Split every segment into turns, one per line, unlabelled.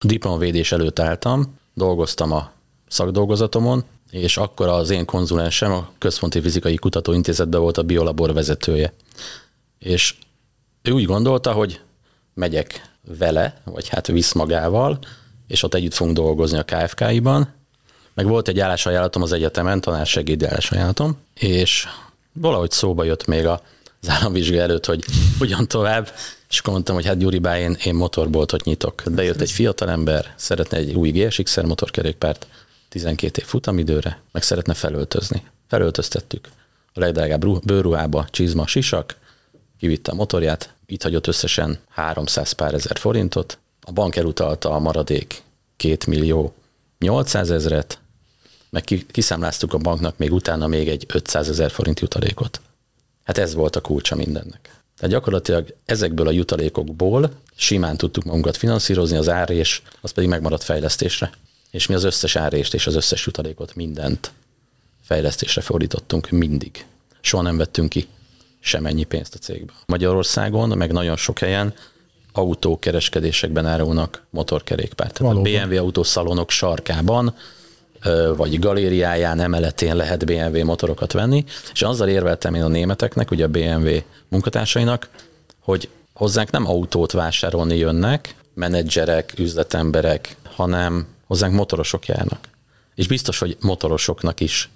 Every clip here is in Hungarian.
A diplomavédés előtt álltam, dolgoztam a szakdolgozatomon, és akkor az én konzulensem a Központi Fizikai Kutatóintézetben volt a biolabor vezetője. És ő úgy gondolta, hogy megyek vele, vagy hát visz magával, és ott együtt fogunk dolgozni a KFK-iban, meg volt egy állásajánlatom az egyetemen, tanársegédi állásajánlatom, és valahogy szóba jött még az államvizsga előtt, hogy hogyan tovább, és akkor mondtam, hogy hát Gyuri bá, én, én motorboltot nyitok. Bejött egy fiatalember, szeretne egy új GSX-er motorkerékpárt, 12 év futamidőre, meg szeretne felöltözni. Felöltöztettük. A legdrágább bőruhába, csizma, sisak, kivitte a motorját, itt hagyott összesen 300 pár ezer forintot, a bank elutalta a maradék 2 millió 800 ezret, meg kiszámláztuk a banknak még utána még egy 500 ezer forint jutalékot. Hát ez volt a kulcsa mindennek. Tehát gyakorlatilag ezekből a jutalékokból simán tudtuk magunkat finanszírozni, az árés, az pedig megmaradt fejlesztésre. És mi az összes árést és az összes jutalékot, mindent fejlesztésre fordítottunk mindig. Soha nem vettünk ki semennyi pénzt a cégbe. Magyarországon, meg nagyon sok helyen autókereskedésekben árulnak motorkerékpárt. Tehát Valóban. a BMW autószalonok sarkában vagy galériáján, emeletén lehet BMW motorokat venni, és azzal érveltem én a németeknek, ugye a BMW munkatársainak, hogy hozzánk nem autót vásárolni jönnek, menedzserek, üzletemberek, hanem hozzánk motorosok járnak. És biztos, hogy motorosoknak is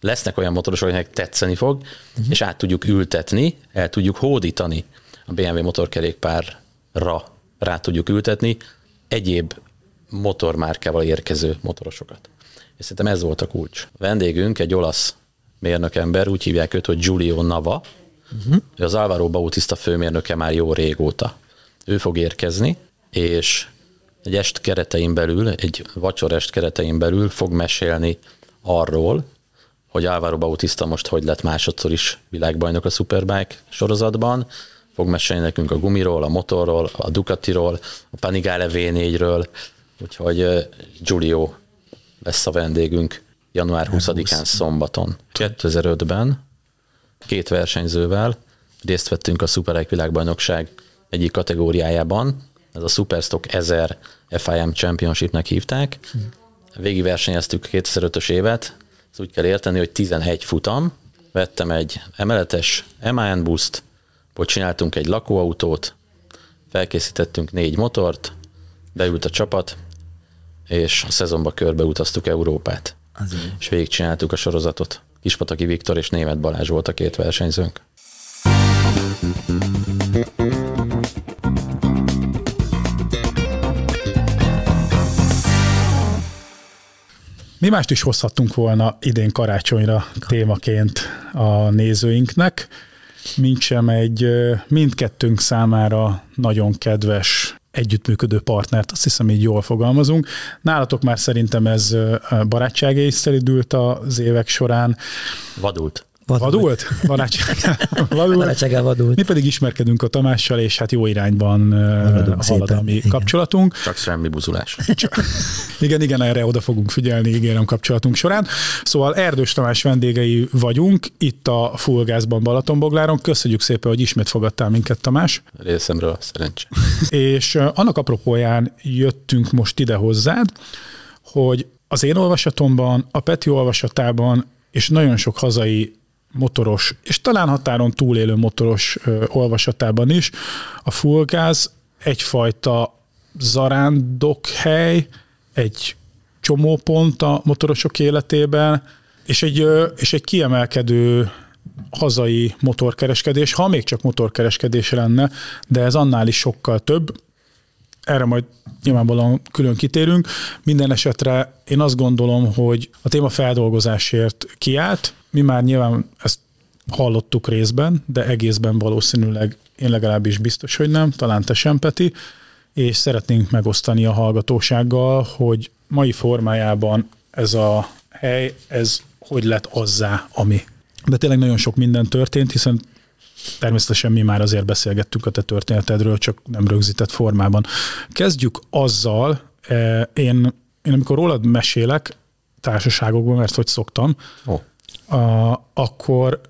lesznek olyan motorosok, akiknek tetszeni fog, uh-huh. és át tudjuk ültetni, el tudjuk hódítani a BMW motorkerékpárra, rá tudjuk ültetni egyéb motormárkával érkező motorosokat. És szerintem ez volt a kulcs. A vendégünk egy olasz mérnökember, úgy hívják őt, hogy Giulio Nava, uh-huh. az Alvaro Bautista főmérnöke már jó régóta. Ő fog érkezni, és egy est keretein belül, egy vacsorest keretein belül fog mesélni arról, hogy Álvaro Bautista most hogy lett másodszor is világbajnok a Superbike sorozatban, fog mesélni nekünk a gumiról, a motorról, a Ducatiról, a Panigale V4-ről, úgyhogy Giulio lesz a vendégünk január 20-án szombaton. 2005-ben két versenyzővel részt vettünk a Superbike világbajnokság egyik kategóriájában, ez a Superstock 1000 FIM Championshipnek hívták. Végig versenyeztük 2005-ös évet, ezt úgy kell érteni, hogy 11 futam, vettem egy emeletes MAN buszt, hogy csináltunk egy lakóautót, felkészítettünk négy motort, beült a csapat, és a szezonba körbe utaztuk Európát. Azért. És végigcsináltuk a sorozatot. Kispataki Viktor és Német Balázs volt a két versenyzőnk.
Mi mást is hozhattunk volna idén karácsonyra témaként a nézőinknek, mint sem egy mindkettőnk számára nagyon kedves együttműködő partnert, azt hiszem így jól fogalmazunk. Nálatok már szerintem ez barátsági észre az évek során.
Vadult.
Vadult?
vadult. Barátsággal vadult.
Mi pedig ismerkedünk a Tamással, és hát jó irányban halad a mi igen. kapcsolatunk.
Csak semmi buzulás.
Csak, igen, igen, erre oda fogunk figyelni, ígérem kapcsolatunk során. Szóval Erdős Tamás vendégei vagyunk itt a Fullgázban Balatonbogláron. Köszönjük szépen, hogy ismét fogadtál minket, Tamás.
Részemről szerencsé.
És annak apropóján jöttünk most ide hozzád, hogy az én olvasatomban, a Peti olvasatában és nagyon sok hazai motoros, és talán határon túlélő motoros ö, olvasatában is, a fullgáz egyfajta zarándokhely, egy csomópont a motorosok életében, és egy, ö, és egy kiemelkedő hazai motorkereskedés, ha még csak motorkereskedés lenne, de ez annál is sokkal több. Erre majd nyilvánvalóan külön kitérünk. Minden esetre én azt gondolom, hogy a téma feldolgozásért kiállt, mi már nyilván ezt hallottuk részben, de egészben valószínűleg én legalábbis biztos, hogy nem, talán te sem, Peti, és szeretnénk megosztani a hallgatósággal, hogy mai formájában ez a hely, ez hogy lett azzá, ami. De tényleg nagyon sok minden történt, hiszen természetesen mi már azért beszélgettünk a te történetedről, csak nem rögzített formában. Kezdjük azzal, eh, én, én amikor rólad mesélek, társaságokban, mert hogy szoktam, oh a, akkor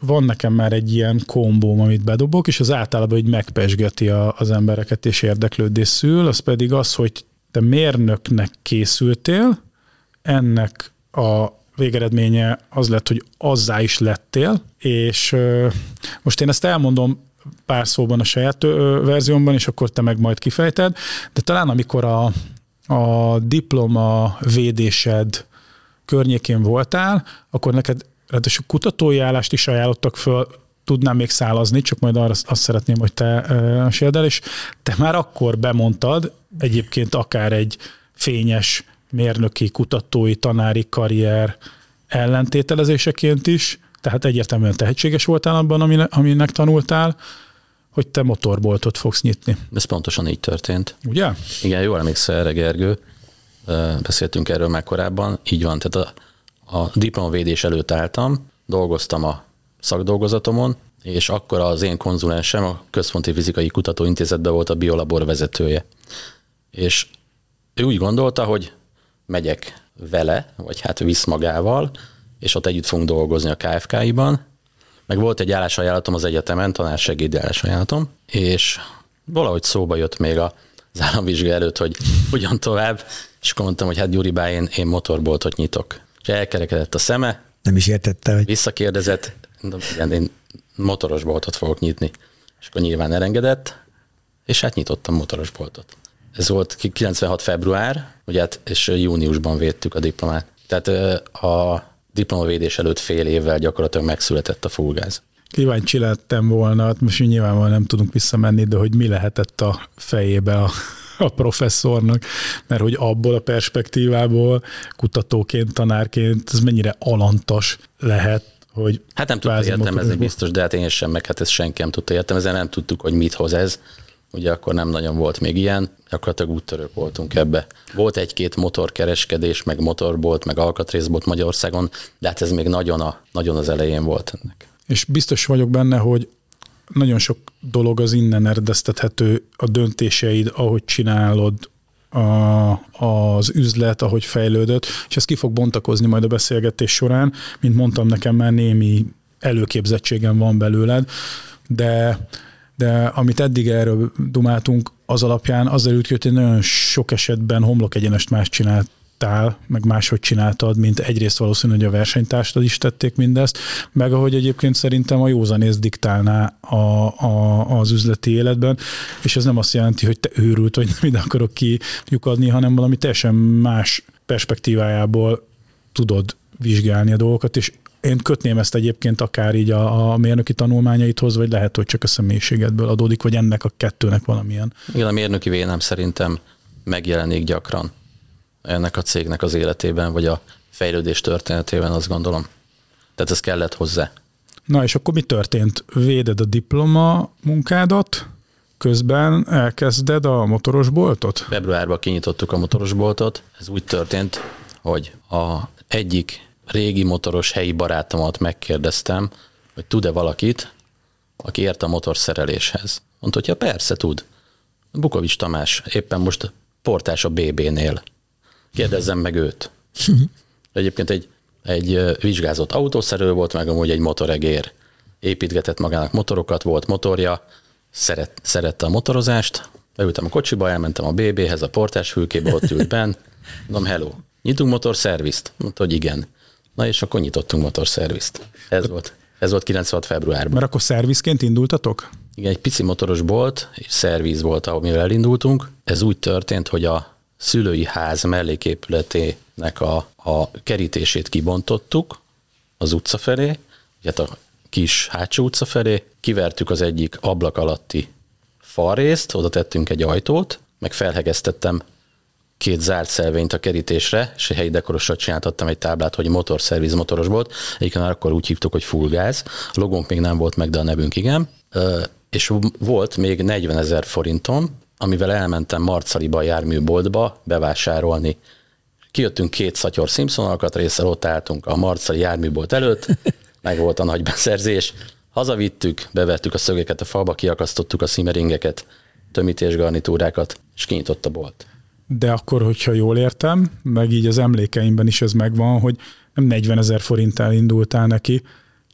van nekem már egy ilyen kombóm, amit bedobok, és az általában hogy megpesgeti a, az embereket és érdeklődés szül, az pedig az, hogy te mérnöknek készültél, ennek a végeredménye az lett, hogy azzá is lettél, és most én ezt elmondom pár szóban a saját verziómban, és akkor te meg majd kifejted, de talán amikor a, a diploma védésed környékén voltál, akkor neked ráadásul kutatói állást is ajánlottak föl, tudnám még szálazni, csak majd arra azt szeretném, hogy te uh, el, és te már akkor bemondtad, egyébként akár egy fényes mérnöki, kutatói, tanári karrier ellentételezéseként is, tehát egyértelműen tehetséges voltál abban, aminek tanultál, hogy te motorboltot fogsz nyitni.
Ez pontosan így történt.
Ugye?
Igen, jól emlékszel erre, Gergő. Beszéltünk erről már korábban. Így van, tehát a, a diplomavédés előtt álltam, dolgoztam a szakdolgozatomon, és akkor az én konzulensem a Központi Fizikai Kutatóintézetben volt a biolabor vezetője. És ő úgy gondolta, hogy megyek vele, vagy hát visz magával, és ott együtt fogunk dolgozni a KFK-iban. Meg volt egy állásajánlatom az egyetemen, tanársegédi állásajánlatom, és valahogy szóba jött még az államvizsga előtt, hogy hogyan tovább, és akkor mondtam, hogy hát Gyuri bá, én, én motorboltot nyitok. És elkerekedett a szeme.
Nem is értette, hogy...
Visszakérdezett, igen, én motoros boltot fogok nyitni. És akkor nyilván elengedett, és hát nyitottam motoros boltot. Ez volt 96. február, ugye, hát, és júniusban védtük a diplomát. Tehát a diplomavédés előtt fél évvel gyakorlatilag megszületett a fullgáz.
Kíváncsi lettem volna, hát most nyilvánvalóan nem tudunk visszamenni, de hogy mi lehetett a fejébe a, a professzornak, mert hogy abból a perspektívából kutatóként, tanárként ez mennyire alantas lehet, hogy
Hát nem tudta értelmezni biztos, de hát én sem, meg hát ezt senki nem tudta értelmezni, nem tudtuk, hogy mit hoz ez ugye akkor nem nagyon volt még ilyen, gyakorlatilag úttörők voltunk ebbe. Volt egy-két motorkereskedés, meg motorbolt, meg alkatrészbolt Magyarországon, de hát ez még nagyon, a, nagyon az elején volt ennek.
És biztos vagyok benne, hogy nagyon sok dolog az innen eredeztethető a döntéseid, ahogy csinálod, a, az üzlet, ahogy fejlődött, és ez ki fog bontakozni majd a beszélgetés során. Mint mondtam, nekem már némi előképzettségem van belőled, de de amit eddig erről dumáltunk, az alapján azzal derült hogy nagyon sok esetben homlok egyenest más csináltál, meg máshogy csináltad, mint egyrészt valószínű, hogy a versenytársad is tették mindezt, meg ahogy egyébként szerintem a józanész diktálná a, a, az üzleti életben, és ez nem azt jelenti, hogy te őrült, vagy nem ide akarok kiukadni, hanem valami teljesen más perspektívájából tudod vizsgálni a dolgokat, és én kötném ezt egyébként akár így a, a mérnöki tanulmányaithoz, vagy lehet, hogy csak a személyiségedből adódik, vagy ennek a kettőnek valamilyen.
Igen, a mérnöki vénem szerintem megjelenik gyakran ennek a cégnek az életében, vagy a fejlődés történetében, azt gondolom. Tehát ez kellett hozzá.
Na és akkor mi történt? Véded a diploma munkádat, közben elkezded a motorosboltot?
Februárban kinyitottuk a motorosboltot. Ez úgy történt, hogy a egyik régi motoros helyi barátomat megkérdeztem, hogy tud-e valakit, aki ért a motorszereléshez. Mondta, hogy ja, persze tud. Bukovics Tamás éppen most portás a BB-nél. Kérdezzem meg őt. Egyébként egy, egy vizsgázott autószerelő volt, meg amúgy egy motoregér. Építgetett magának motorokat, volt motorja, szeret, szerette a motorozást, beültem a kocsiba, elmentem a BB-hez, a portás fülkébe, ott ült benn, mondom, hello, nyitunk motorszervizt? Mondta, hogy igen. Na és akkor nyitottunk motorszervizt. Ez volt. Ez volt 96 februárban.
Mert akkor szervizként indultatok?
Igen, egy pici motoros bolt, és szerviz volt, ahol mivel elindultunk. Ez úgy történt, hogy a szülői ház melléképületének a, a kerítését kibontottuk az utca felé, ugye a kis hátsó utca felé, kivertük az egyik ablak alatti falrészt, oda tettünk egy ajtót, meg felhegeztettem két zárt szelvényt a kerítésre, és egy helyi dekorosra csináltattam egy táblát, hogy motorszerviz motoros volt. Egyébként már akkor úgy hívtuk, hogy full gáz. A logónk még nem volt meg, de a nevünk igen. És volt még 40 ezer forintom, amivel elmentem Marcaliba a járműboltba bevásárolni. Kijöttünk két szatyor Simpson alkatrészsel, ott álltunk a Marcali járműbolt előtt, meg volt a nagy beszerzés. Hazavittük, bevettük a szögeket a falba, kiakasztottuk a szimeringeket, tömítésgarnitúrákat, és kinyitott a bolt
de akkor, hogyha jól értem, meg így az emlékeimben is ez megvan, hogy nem 40 ezer forinttal indultál neki,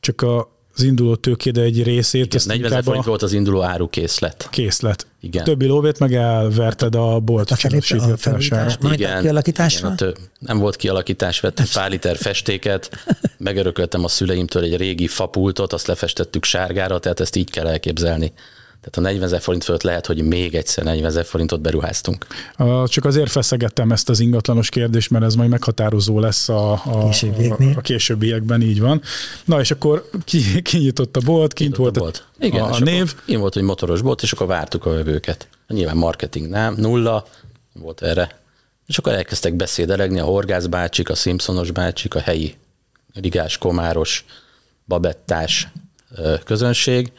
csak a az induló tőkéde egy részét.
Igen, 40 ezer forint volt az induló árukészlet.
Készlet.
Igen.
A többi lóvét meg elverted a bolt
A felét- a felújítás. Majd a kialakításra?
Igen, a tö- nem volt kialakítás, vettem pár liter festéket, megörököltem a szüleimtől egy régi fapultot, azt lefestettük sárgára, tehát ezt így kell elképzelni. Tehát a 40 ezer forint fölött lehet, hogy még egyszer 40 ezer forintot beruháztunk.
A- Csak azért feszegettem ezt az ingatlanos kérdést, mert ez majd meghatározó lesz a, a,
Későbbieknél.
a későbbiekben, így van. Na és akkor ki, kinyitott a bolt, kint volt,
volt. Igen,
a,
és
a név.
Én volt, hogy motoros bolt, és akkor vártuk a vevőket. Nyilván marketing nem, nulla volt erre. És akkor elkezdtek beszédelegni a Horgász bácsik, a Simpsonos bácsik, a helyi rigás, komáros, babettás közönség.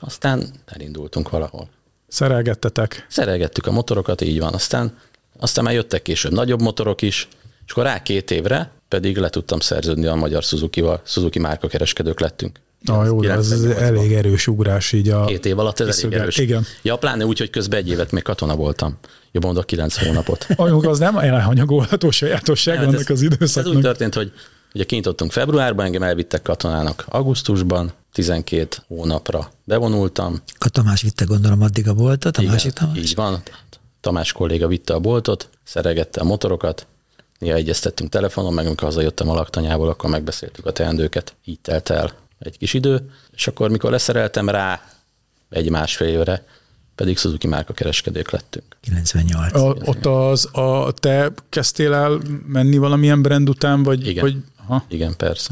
Aztán elindultunk valahol.
Szerelgettetek.
Szerelgettük a motorokat, így van. Aztán, aztán már jöttek később nagyobb motorok is, és akkor rá két évre pedig le tudtam szerződni a magyar Suzuki-val, Suzuki márkakereskedők lettünk.
Na jó, de ez
98-ban.
elég erős ugrás így a...
Két év alatt ez elég erős.
Igen.
Ja, pláne úgy, hogy közben egy évet még katona voltam. Jobban mondok, kilenc hónapot.
Anyuk, az nem elhanyagolható sajátosság
Nem,
annak
ez,
az
ez úgy
időszaknak.
történt, hogy ugye kinyitottunk februárban, engem elvittek katonának augusztusban, 12 hónapra bevonultam.
A Tamás vitte gondolom addig a boltot, a
Igen,
másik Tamás.
Így van. Tamás kolléga vitte a boltot, szeregette a motorokat, néha egyeztettünk telefonon, meg amikor hazajöttem a laktanyából, akkor megbeszéltük a teendőket. Így telt el egy kis idő, és akkor mikor leszereltem rá egy másfél évre, pedig Suzuki márka kereskedők lettünk.
98.
A, ott az, a, te kezdtél el menni valamilyen brand után, vagy,
Igen.
vagy aha.
Igen, persze.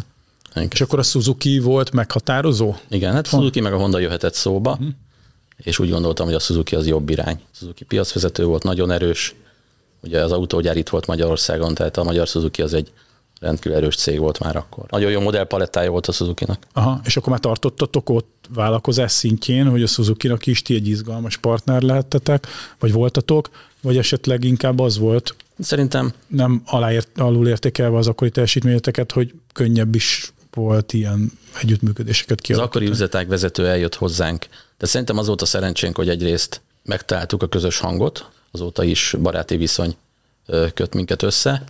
Igen.
és akkor a Suzuki volt meghatározó?
Igen, hát Suzuki meg a Honda jöhetett szóba, uh-huh. és úgy gondoltam, hogy a Suzuki az jobb irány. Suzuki piacvezető volt, nagyon erős, ugye az autógyár itt volt Magyarországon, tehát a magyar Suzuki az egy rendkívül erős cég volt már akkor. Nagyon jó modellpalettája volt a Suzuki-nak.
Aha, és akkor már tartottatok ott vállalkozás szintjén, hogy a Suzuki-nak is ti egy izgalmas partner lehettetek, vagy voltatok, vagy esetleg inkább az volt,
Szerintem
nem aláért, alul értékelve az akkori teljesítményeteket, hogy könnyebb is volt ilyen együttműködéseket
az
kialakítani.
akkori üzletág vezető eljött hozzánk, de szerintem az volt a szerencsénk, hogy egyrészt megtaláltuk a közös hangot, azóta is baráti viszony köt minket össze,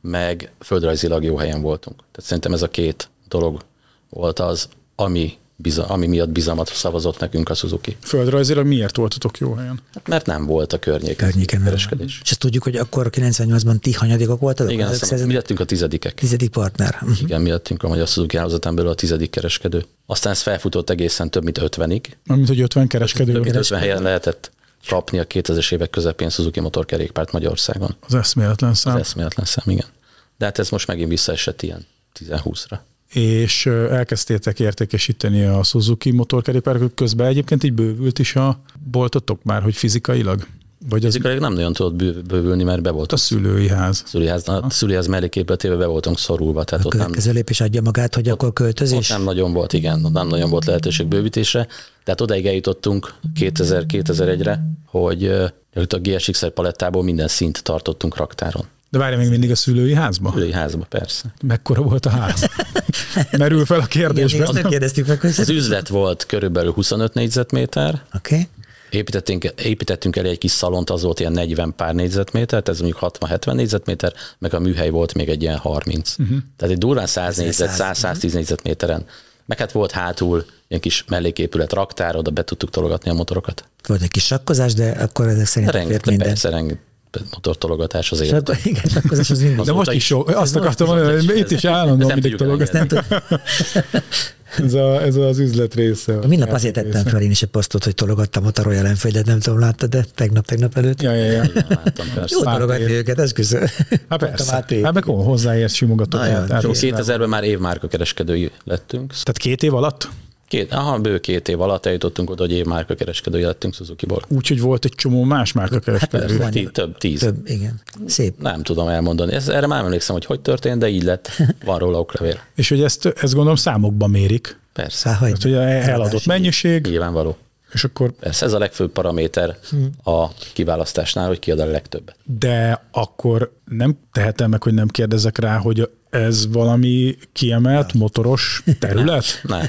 meg földrajzilag jó helyen voltunk. Tehát szerintem ez a két dolog volt az, ami, ami miatt bizalmat szavazott nekünk a Suzuki.
Földrajzilag miért voltatok jó helyen?
Hát mert nem volt a környéken,
környéken.
kereskedés.
És ezt tudjuk, hogy akkor 98-ban ti hanyadikok voltatok?
Igen, aztán
szerint
mi lettünk a tizedikek.
Tizedik partner. Mhm.
Igen, mi lettünk a Magyar Suzuki hálózatán belül a tizedik kereskedő. Aztán ez felfutott egészen több mint 50-ig.
Mármint, hogy 50 kereskedő.
Több mint
volt.
50 helyen lehetett kapni a 2000-es évek közepén Suzuki motorkerékpárt Magyarországon.
Az eszméletlen szám.
Ez eszméletlen szám, igen. De hát ez most megint visszaesett ilyen 10-20-ra.
És elkezdtétek értékesíteni a Suzuki motorkerékpárokat, közben egyébként így bővült is a boltotok már, hogy fizikailag? Vagy az
Fizikailag nem nagyon tudott bő- bővülni, mert be volt
a
a
szülői ház?
a szüliház melléképletébe be voltunk szorulva, tehát
A
ott nem,
következő lépés adja magát, hogy akkor
ott
költözés.
nem nagyon volt, igen, ott nem nagyon volt lehetőség bővítésre. Tehát odaig eljutottunk 2000-2001-re, hogy a GSX-er palettából minden szint tartottunk raktáron.
De várj még mindig a szülői házba?
Szülői házba, persze.
Mekkora volt a ház? Merül fel a
Igen, nem
kérdésben.
kérdeztük meg, hogy...
Az üzlet volt körülbelül 25 négyzetméter,
Oké. Okay.
Építettünk, építettünk elé egy kis szalont, az volt ilyen 40 pár négyzetméter, ez mondjuk 60-70 négyzetméter, meg a műhely volt még egy ilyen 30. Uh-huh. Tehát egy durván 100 négyzet, 100-110 négyzetméteren. Meg hát volt hátul ilyen kis melléképület, raktár, oda be tudtuk tologatni a motorokat.
Volt egy kis sakkozás, de akkor ezek szerint fért
Rengeteg,
minden.
persze, rengeteg motortologatás az élet.
akkor, igen, sakkozás az mindig.
De most is sok. Azt
Ez
akartam mondani, hogy itt is
ez
állandóan
nem
mindig tologat.
Nem
Ez, a, ez az üzlet része.
mindnap azért tettem fel én is egy posztot, hogy tologattam a Royal Enfield-et, nem tudom, láttad, de tegnap, tegnap előtt.
Ja, ja, ja.
Igen, láttam, persze.
Jó tologatni őket, esküszöm.
Hát persze. Hát meg hol hozzáérsz, simogatok.
Nagyon
el, tehát
jó.
az-
2000-ben már évmárka kereskedői lettünk.
Tehát két év alatt?
Két, aha, bő két év alatt eljutottunk oda, hogy évmárka kereskedői lettünk Suzuki-ból.
Úgyhogy volt egy csomó más márka kereskedő.
van.
Tí- több, tíz.
Több, igen. Szép.
Nem tudom elmondani. Ez, erre már emlékszem, hogy hogy történt, de így lett. Van róla oklevél.
És hogy ezt, ezt gondolom számokban mérik.
Persze.
Tehát, hogy eladott mennyiség,
Nyilvánvaló.
és akkor
Persze ez a legfőbb paraméter a kiválasztásnál, hogy ki ad a legtöbbet.
de akkor nem tehetem meg, hogy nem kérdezek rá, hogy ez valami kiemelt motoros terület?
Nem.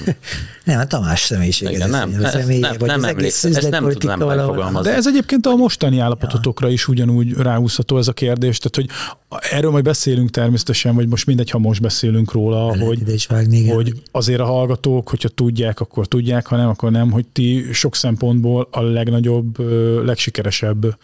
Nem, a Tamás személyiség.
Igen, nem,
a
ezt
személye,
nem,
vagy
nem
az egész
emlékszem, ezt nem tudnám megfogalmazni.
De ez egyébként a mostani állapototokra is ugyanúgy ráhúzható ez a kérdés, tehát hogy erről majd beszélünk természetesen, vagy most mindegy, ha most beszélünk róla,
Lehet
hogy,
is vágni, igen.
hogy azért a hallgatók, hogyha tudják, akkor tudják, ha nem, akkor nem, hogy ti sok szempontból a legnagyobb, legsikeresebb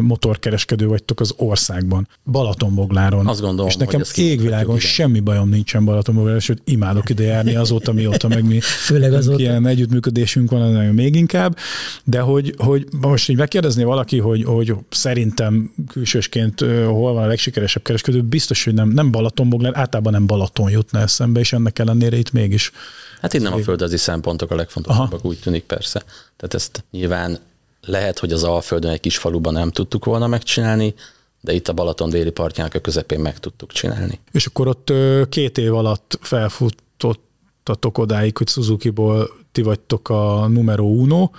motorkereskedő vagytok az országban. Balatonbogláron.
Azt gondolom,
És nekem
hogy
égvilágon semmi bajom nincsen Balatonbogláron, sőt imádok ide járni azóta, mióta meg mi
Főleg azóta.
ilyen együttműködésünk van, nagyon még inkább, de hogy, hogy most így megkérdezné valaki, hogy, hogy szerintem külsősként hol van a legsikeresebb kereskedő, biztos, hogy nem, nem Balatonboglár, általában nem Balaton jutna eszembe, és ennek ellenére itt mégis.
Hát itt nem a földrajzi szempontok a legfontosabbak, úgy tűnik persze. Tehát ezt nyilván lehet, hogy az Alföldön egy kis faluban nem tudtuk volna megcsinálni, de itt a Balaton déli partjának a közepén meg tudtuk csinálni.
És akkor ott két év alatt felfutottatok odáig, hogy Suzuki-ból ti vagytok a numero uno,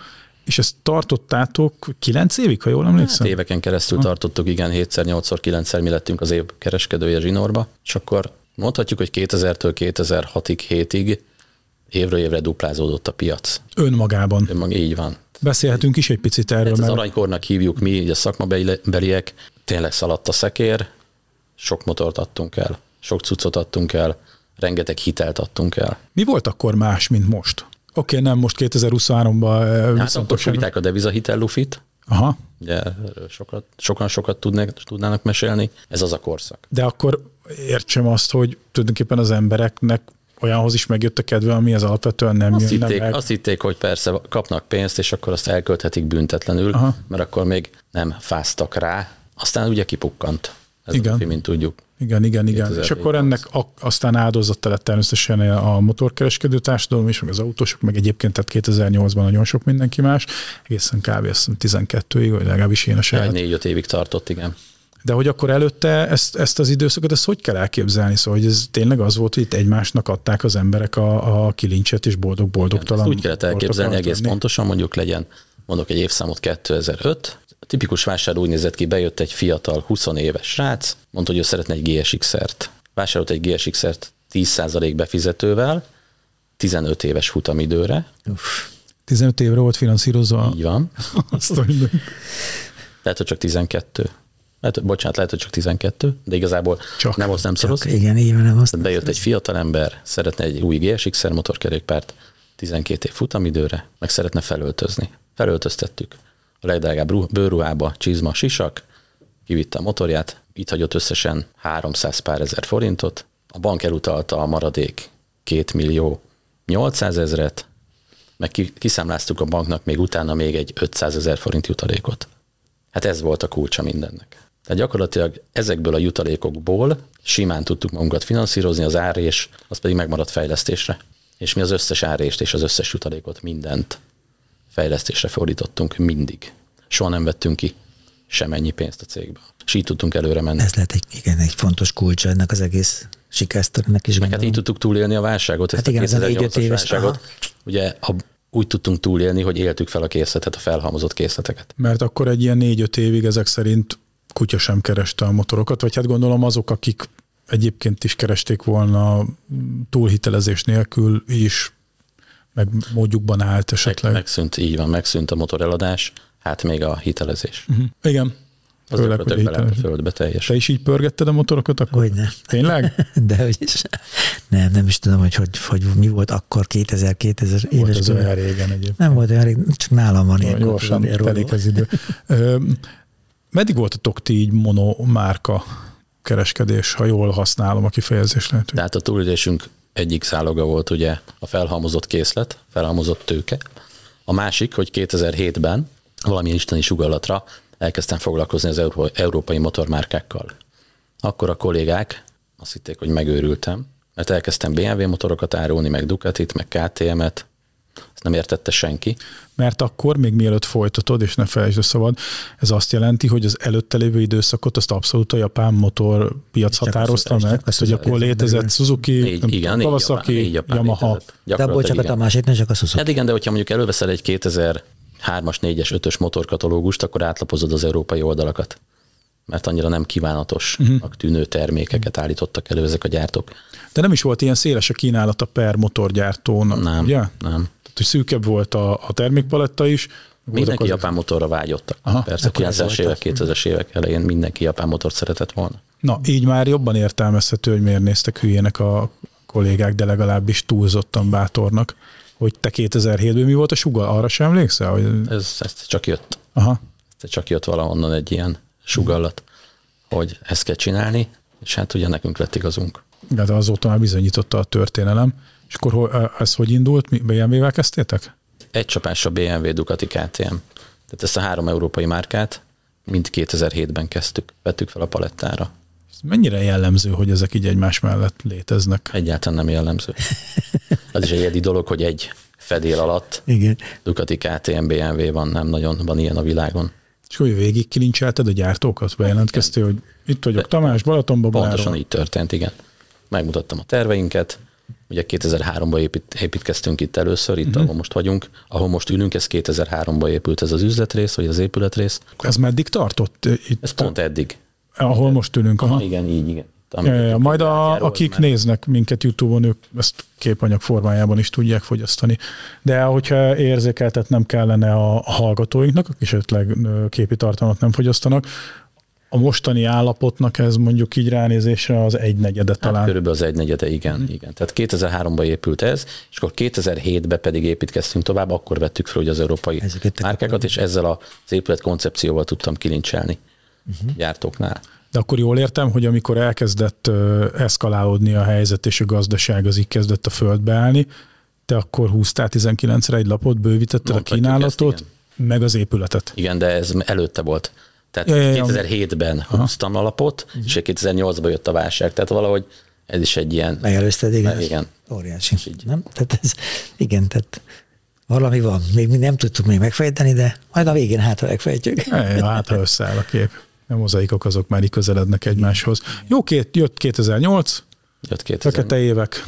és ezt tartottátok kilenc évig, ha jól
Hát
emlékszem?
éveken keresztül tartottuk, igen, 7-szer, 8-szor, 9-szer mi lettünk az év kereskedője zsinórba, és akkor mondhatjuk, hogy 2000-től 2006-ig, 7-ig évről évre duplázódott a piac.
Önmagában.
Önmag, így van.
Beszélhetünk is egy picit erről,
az
mert
aranykornak hívjuk mi, így a szakmabeliek, tényleg szaladt a szekér, sok motort adtunk el, sok cuccot adtunk el, rengeteg hitelt adtunk el.
mi volt akkor más, mint most? Oké, okay, nem most 2023-ban eh,
Hát akkor fújták a devizahitel lufit,
Aha,
ugye sokat, sokan sokat tudnak, tudnának mesélni, ez az a korszak.
de akkor értsem azt, hogy tulajdonképpen az embereknek olyanhoz is megjött a kedve, ami az alapvetően nem
Azt
jönne
hitték,
meg.
azt hitték, hogy persze kapnak pénzt, és akkor azt elkölthetik büntetlenül,
Aha.
Mert akkor még nem fáztak rá, aztán ugye kipukkant. Ez
Igen.
a lufi, mint tudjuk.
Igen, igen, igen.
2007
És akkor ennek a, aztán áldozata lett természetesen a motorkereskedő társadalom is, meg az autósok, meg egyébként tehát 2008-ban nagyon sok mindenki más, egészen kb. azt hiszem 12-ig, vagy legalábbis én a saját.
négy-öt évig tartott, igen.
De hogy akkor előtte ezt, ezt az időszakot, ezt hogy kell elképzelni? Szóval, hogy ez tényleg az volt, hogy itt egymásnak adták az emberek a, a kilincset, és boldog-boldogtalan.
Ezt úgy kellett elképzelni egész
lenni.
pontosan, mondjuk legyen, mondok egy évszámot 2005, a tipikus vásárló úgy nézett ki, bejött egy fiatal 20 éves srác, mondta, hogy ő szeretne egy GSX-ert. Vásárolt egy GSX-ert 10% befizetővel, 15 éves futamidőre,
15 évre volt finanszírozva.
így van.
Azt minden.
Lehet, hogy csak 12. Lehet, bocsánat, lehet, hogy csak 12, de igazából
Csak.
nem azt nem szoros.
Csak, igen, így nem azt.
Tehát bejött egy fiatal ember, szeretne egy új GSX-er motorkerékpárt 12 év futamidőre, meg szeretne felöltözni. Felöltöztettük. A legdrágább ruh- bőrruhába, csizma, sisak, kivitte a motorját, itt hagyott összesen 300 pár ezer forintot, a bank elutalta a maradék 2 millió 800 ezret, meg ki- kiszámláztuk a banknak még utána még egy 500 ezer forint jutalékot. Hát ez volt a kulcsa mindennek. Tehát gyakorlatilag ezekből a jutalékokból simán tudtuk magunkat finanszírozni, az árés, az pedig megmaradt fejlesztésre. És mi az összes árést és az összes jutalékot, mindent fejlesztésre fordítottunk mindig. Soha nem vettünk ki semennyi pénzt a cégbe. És így tudtunk előre menni.
Ez lehet egy, igen, egy fontos kulcsa ennek az egész sikersztorinak is.
Meg hát így tudtuk túlélni a válságot, ezt
Hát igen,
a
ez a négy-öt
2008-as
éves,
válságot.
aha.
Ugye a, úgy tudtunk túlélni, hogy éltük fel a készletet, a felhalmozott készleteket.
Mert akkor egy ilyen négy-öt évig ezek szerint kutya sem kereste a motorokat, vagy hát gondolom azok, akik egyébként is keresték volna túlhitelezés nélkül is, meg módjukban állt
Meg,
esetleg.
megszűnt, így van, megszűnt a motoreladás, hát még a hitelezés.
Uh-huh. Igen.
Az
Főleg, hogy
a földbe teljesen.
Te is így pörgetted a motorokat akkor?
Hogyne.
Tényleg?
De hogy is. Nem, nem is tudom, hogy, hogy, hogy mi volt akkor 2000 2000
Volt
éves.
ez
kor.
olyan régen egyébként.
Nem volt olyan rég, csak nálam van ilyen.
Gyorsan telik az idő. Meddig voltatok ti így monomárka kereskedés, ha jól használom a kifejezés lehet?
Tehát a túlélésünk egyik záloga volt ugye a felhalmozott készlet, felhalmozott tőke. A másik, hogy 2007-ben valamilyen isteni sugallatra elkezdtem foglalkozni az euró- európai motormárkákkal. Akkor a kollégák azt hitték, hogy megőrültem, mert elkezdtem BMW motorokat árulni, meg Ducatit, meg KTM-et, ezt nem értette senki.
Mert akkor, még mielőtt folytatod, és ne felejtsd a szabad, ez azt jelenti, hogy az előtte lévő időszakot azt abszolút a japán motor piac
Csak a
határozta
Suzuki-
meg,
a
hogy
Suzuki
akkor létezett. Suzuki,
Így,
nem
igen,
Kawasaki,
így Japán
Yamaha.
De abból csak a
igen.
Tamásét, nem csak a Suzuki.
Hát igen, de hogyha mondjuk előveszel egy 2003-as, 4-es, 5-ös motorkatalógust, akkor átlapozod az európai oldalakat. mert annyira nem kívánatosnak tűnő termékeket állítottak elő ezek a gyártók.
De nem is volt ilyen széles a kínálata per motorgyártónak,
Nem,
ugye?
nem.
Hogy szűkebb volt a, a termékpaletta is.
Mindenki
azok-
japán motorra.
Aha,
Aha, Persze,
akkor ez
90-es
volt
évek, 2000-es évek elején mindenki japán motort szeretett volna.
Na, így már jobban értelmezhető, hogy miért néztek hülyének a kollégák, de legalábbis túlzottan bátornak. Hogy te 2007-ben mi volt a sugal? Arra sem emlékszel? Hogy...
Ez, ez csak jött.
Aha.
Ez csak jött valahonnan egy ilyen sugallat, hogy ezt kell csinálni, és hát ugye nekünk lett igazunk.
De hát azóta már bizonyította a történelem. És akkor ez hogy indult? Mi- BMW-vel kezdtétek?
Egy csapásra BMW, Ducati, KTM. Tehát ezt a három európai márkát mind 2007-ben kezdtük, vettük fel a palettára.
Ez mennyire jellemző, hogy ezek így egymás mellett léteznek?
Egyáltalán nem jellemző. Az is egy egyedi dolog, hogy egy fedél alatt
Igen.
Ducati, KTM, BMW van, nem nagyon van ilyen a világon.
És hogy végig kilincselted a gyártókat? Bejelentkeztél, hogy itt vagyok Tamás, Balatonban,
Pontosan így történt, igen. Megmutattam a terveinket, ugye 2003-ban épít, építkeztünk itt először, itt uh-huh. ahol most vagyunk, ahol most ülünk, ez 2003-ban épült ez az üzletrész, vagy az épületrész.
Ez meddig tartott? Itt,
Ez pont eddig.
ahol most ülünk. Aha.
Aha, igen, így, igen.
Ja, ja. Majd a,
Átjáról,
akik
mert-
néznek minket YouTube-on, ők ezt képanyag formájában is tudják fogyasztani. De hogyha érzékeltetnem kellene a a hallgatóinknak, akik esetleg ö, képi tartalmat nem fogyasztanak, a mostani állapotnak ez mondjuk így ránézésre az egynegyede
Hát
talán.
körülbelül az egynegyede, igen, igen. Tehát 2003-ban épült ez, és akkor 2007-ben pedig építkeztünk tovább, akkor vettük fel ugye az európai
Ezeket a-
márkákat, és ezzel az épület koncepcióval tudtam kilincselni uh-huh. gyártóknál.
De akkor jól értem, hogy amikor elkezdett eszkalálódni a helyzet, és a gazdaság az így kezdett a földbe állni, te akkor húztál 19-re egy lapot, bővítetted a
Mondhatjuk
kínálatot,
ezt,
meg az épületet.
Igen, de ez előtte volt. Tehát
Ja,
ja,
ja, ja.
2007-ben húztam alapot,
Mhm.
és 2008-ban jött a válság. Tehát valahogy ez is egy ilyen...
Megelőzted, igen.
Igen.
Óriási. Nem? Tehát ez, igen, tehát valami van. Még mi nem tudtuk még megfejteni, de majd a végén hátra megfejtjük.
Ja, hát ha összeáll a kép. A mozaikok azok már így közelednek egymáshoz. Jó, két, jött 2008,
Jött 2000.
fekete évek.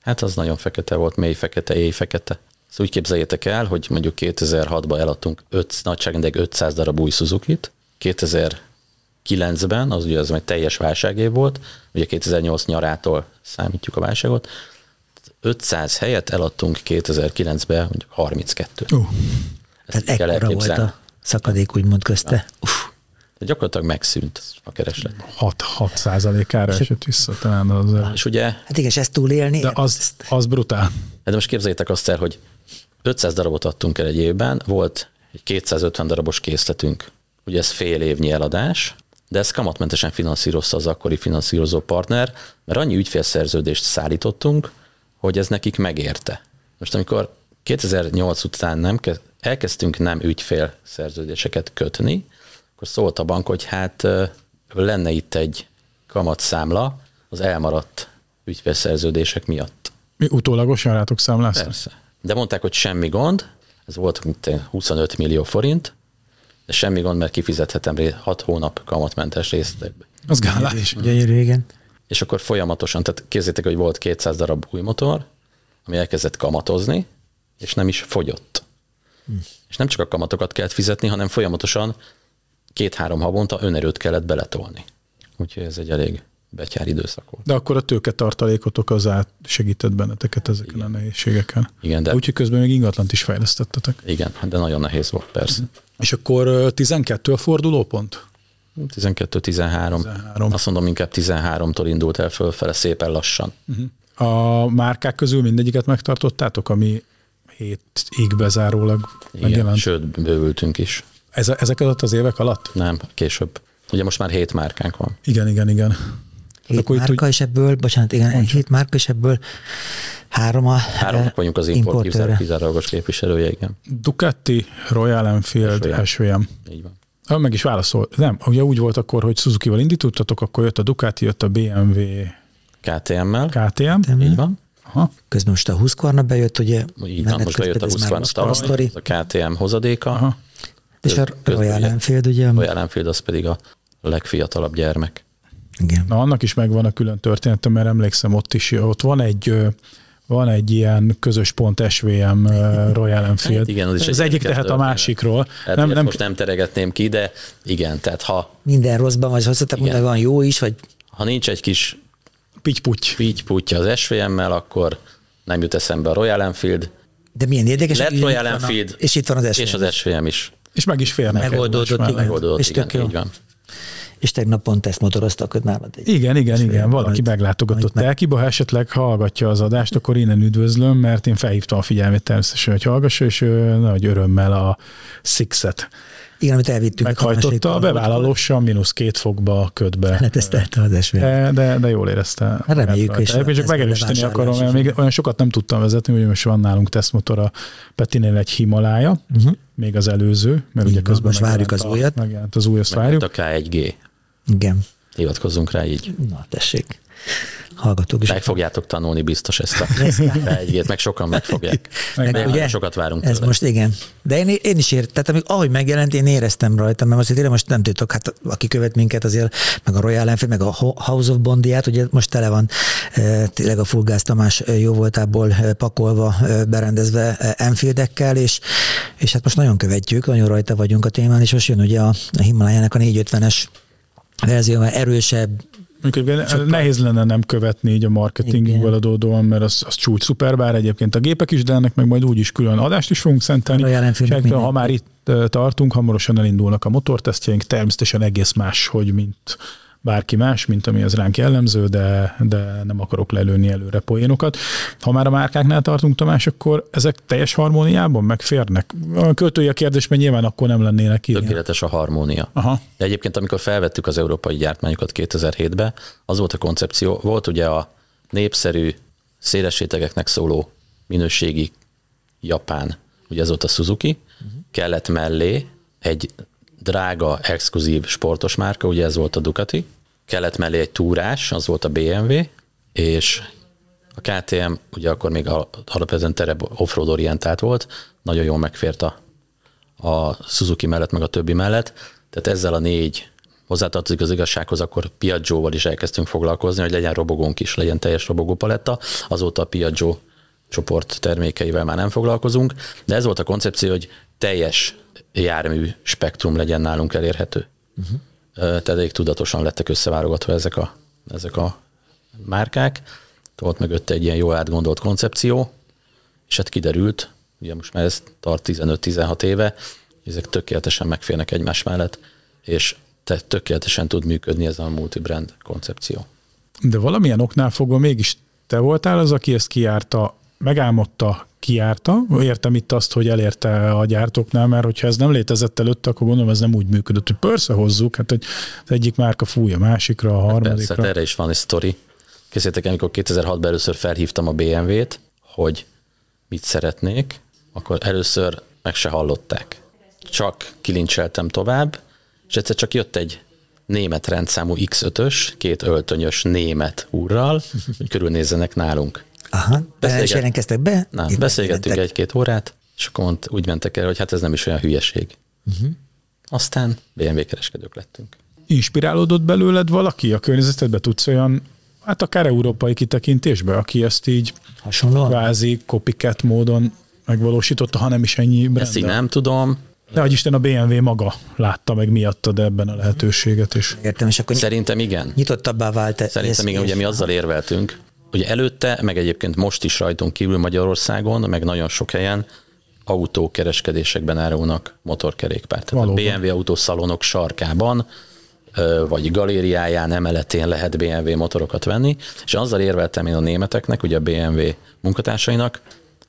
Hát az nagyon fekete volt, mély fekete, éj fekete. Szóval úgy képzeljétek el, hogy mondjuk 2006-ban eladtunk 5, nagyságrendileg 500 darab új Suzuki-t, 2009-ben, az ugye az egy teljes válságév volt, ugye 2008 nyarától számítjuk a válságot, 500 helyet eladtunk 2009-ben mondjuk 32.
Uh,
Ezt
Tehát ekkora volt a szakadék úgymond közte. Uff,
De gyakorlatilag megszűnt a kereslet.
6, 6 százalékára esett vissza talán az.
És ugye,
hát igen, és ezt túlélni,
De az, az brutál.
de most képzeljétek azt el, hogy 500 darabot adtunk el egy évben, volt egy 250 darabos készletünk. Ugye ez fél évnyi eladás, de ezt kamatmentesen finanszírozta az akkori finanszírozó partner, mert annyi ügyfélszerződést szállítottunk, hogy ez nekik megérte. Most amikor 2008 után nem ke- elkezdtünk nem ügyfélszerződéseket kötni, akkor szólt a bank, hogy hát lenne itt egy kamatszámla az elmaradt ügyfélszerződések miatt.
Mi utólagosan rátok számláztak?
Persze. De mondták, hogy semmi gond, ez volt mint 25 millió forint, de semmi gond, mert kifizethetem 6 hónap kamatmentes részletekbe.
Az gálás.
gyönyörű, igen.
És akkor folyamatosan, tehát képzétek, hogy volt 200 darab új motor, ami elkezdett kamatozni, és nem is fogyott. Hm. És nem csak a kamatokat kellett fizetni, hanem folyamatosan két-három havonta önerőt kellett beletolni. Úgyhogy ez egy elég betyár időszak volt.
De akkor a tőketartalékotok az át segített benneteket ezeken a nehézségeken.
Igen, de
Úgyhogy közben még ingatlant is fejlesztettetek.
igen, de nagyon nehéz volt, persze.
És akkor ö, 12 a fordulópont?
12-13.
13.
Azt mondom, inkább 13-tól indult el fölfele szépen lassan.
A márkák közül mindegyiket megtartottátok, ami hétig bezárólag
Igen,
megjelent?
sőt, bővültünk is.
Ez, ezek alatt az évek alatt?
Nem, később. Ugye most már hét márkánk van.
Igen, igen, igen.
Hét
akkor
márka,
úgy-
és ebből, bocsánat, igen, hét márka, és ebből három a
Háromnak vagyunk az import kizár- kizárólagos képviselője, igen.
Ducati, Royal Enfield,
SVM. Így van.
Ah, meg is válaszol. Nem, ugye úgy volt akkor, hogy Suzuki-val indítottatok, akkor jött a Ducati, jött a BMW,
KTM-mel,
KTM.
így van.
Aha.
Közben most a Husqvarna bejött, ugye?
Így van, most bejött a
közben ez már
20
Husqvarna
tavaly, a KTM hozadéka,
Aha.
És a Royal Enfield, ugye?
a Enfield az pedig a legfiatalabb gyermek.
Igen.
Na, annak is megvan a külön története, mert emlékszem, ott is, ott van egy van egy ilyen közös pont SVM Royal Enfield. Hát
igen, az, is
az egyik tehet a másikról.
Hát nem, nem, most nem teregetném ki, de igen, tehát ha...
Minden rosszban vagy hozzá, hogy van jó is, vagy...
Ha nincs egy kis
Pitty-putty.
pitty az SVM-mel, akkor nem jut eszembe a Royal Enfield.
De milyen érdekes.
Lett Royal Enfield. A,
és itt van az SVM.
És az SVM is.
És meg is fél
Megoldódott,
igen. Megoldódott, és igen, így van.
És tegnap pont ezt motoroztak ott nálad.
Egy igen, igen, igen. Valaki amit, meglátogatott amit Elkiba, ha esetleg hallgatja az adást, akkor innen üdvözlöm, mert én felhívtam a figyelmét természetesen, hogy hallgassa, és nagy örömmel a Sixet
igen, amit elvittünk.
Meghajtotta a bevállalósan mínusz két fokba a ködbe.
Letesztelte az esvény.
De, de, jól érezte.
Hát reméljük, és
Én csak megerősíteni akarom, mert még olyan sokat nem tudtam vezetni, hogy most van nálunk tesztmotor a Petinél egy Himalája, uh-huh. még az előző, mert ugye közben
most várjuk az újat.
Megjelent az új, azt várjuk.
A K1G.
Igen.
Hivatkozzunk rá így.
Na, tessék hallgatók is.
Meg fogjátok tanulni biztos ezt a egyet, meg sokan meg fogják. Meg, meg ugye, sokat várunk
Ez tőle. most igen. De én, én is ért, tehát amíg, ahogy megjelent, én éreztem rajta, mert azért én most nem tudtok, hát aki követ minket azért, meg a Royal Enfield, meg a House of Bondiát, ugye most tele van e, tényleg a Fulgász Tamás e, jó voltából e, pakolva, berendezve Enfieldekkel, és, és hát most nagyon követjük, nagyon rajta vagyunk a témán, és most jön ugye a, a Himalájának a 450-es verzió, erősebb,
Mondjuk Sokkal... nehéz lenne nem követni így a marketingből adódóan, mert az, az csúcs szuper, bár egyébként a gépek is, de ennek meg majd úgyis külön adást is fogunk szentelni. Ha már itt tartunk, hamarosan elindulnak a motortesztjeink, természetesen egész más, hogy mint bárki más, mint ami az ránk jellemző, de, de nem akarok lelőni előre poénokat. Ha már a márkáknál tartunk, Tamás, akkor ezek teljes harmóniában megférnek? A költői a kérdés, mert nyilván akkor nem lennének
ilyen. Tökéletes a harmónia. Aha. De egyébként, amikor felvettük az európai gyártmányokat 2007-ben, az volt a koncepció, volt ugye a népszerű szélessétegeknek szóló minőségi japán, ugye ez volt a Suzuki, uh-huh. kellett mellé egy drága, exkluzív sportos márka, ugye ez volt a Ducati, kellett mellé egy túrás, az volt a BMW, és a KTM ugye akkor még alapvetően terep offroad orientált volt, nagyon jól megfért a, a Suzuki mellett, meg a többi mellett, tehát ezzel a négy hozzátartozik az igazsághoz, akkor Piaggio-val is elkezdtünk foglalkozni, hogy legyen robogónk is, legyen teljes robogópaletta, azóta a Piaggio csoport termékeivel már nem foglalkozunk, de ez volt a koncepció, hogy teljes jármű spektrum legyen nálunk elérhető. Uh-huh. Tehát elég tudatosan lettek összeválogatva ezek a, ezek a márkák. Volt mögötte egy ilyen jól átgondolt koncepció, és hát kiderült, ugye most már ez tart 15-16 éve, ezek tökéletesen megférnek egymás mellett, és te tökéletesen tud működni ez a multibrand koncepció.
De valamilyen oknál fogva mégis te voltál az, aki ezt kiárta, megálmodta, kiárta. Értem itt azt, hogy elérte a gyártóknál, mert hogyha ez nem létezett előtt, akkor gondolom ez nem úgy működött, hogy persze hozzuk, hát hogy az egyik márka fúj a másikra, a hát harmadikra. Persze,
hát erre is van egy sztori. Készítek, amikor 2006-ban először felhívtam a BMW-t, hogy mit szeretnék, akkor először meg se hallották. Csak kilincseltem tovább, és egyszer csak jött egy német rendszámú X5-ös, két öltönyös német úrral, hogy körülnézzenek nálunk.
Aha, de is jelentkeztek be?
Nem, beszélgettünk egy-két órát, és akkor mond, úgy mentek el, hogy hát ez nem is olyan hülyeség. Uh-huh. Aztán BMW kereskedők lettünk.
Inspirálódott belőled valaki a környezetedbe? Tudsz olyan, hát akár európai kitekintésbe, aki ezt így
Hasonlóan?
kvázi copycat módon megvalósította, ha nem is ennyi brandel.
Ezt így nem tudom.
De hogy Isten a BMW maga látta meg miattad ebben a lehetőséget is.
Értem, és akkor
Szerintem igen.
Nyitottabbá vált.
Szerintem igen, ugye mi azzal érveltünk, Ugye előtte, meg egyébként most is rajtunk kívül Magyarországon, meg nagyon sok helyen autókereskedésekben árulnak motorkerékpárt. Tehát Valóban. a BMW autószalonok sarkában vagy galériáján, emeletén lehet BMW motorokat venni, és azzal érveltem én a németeknek, ugye a BMW munkatársainak,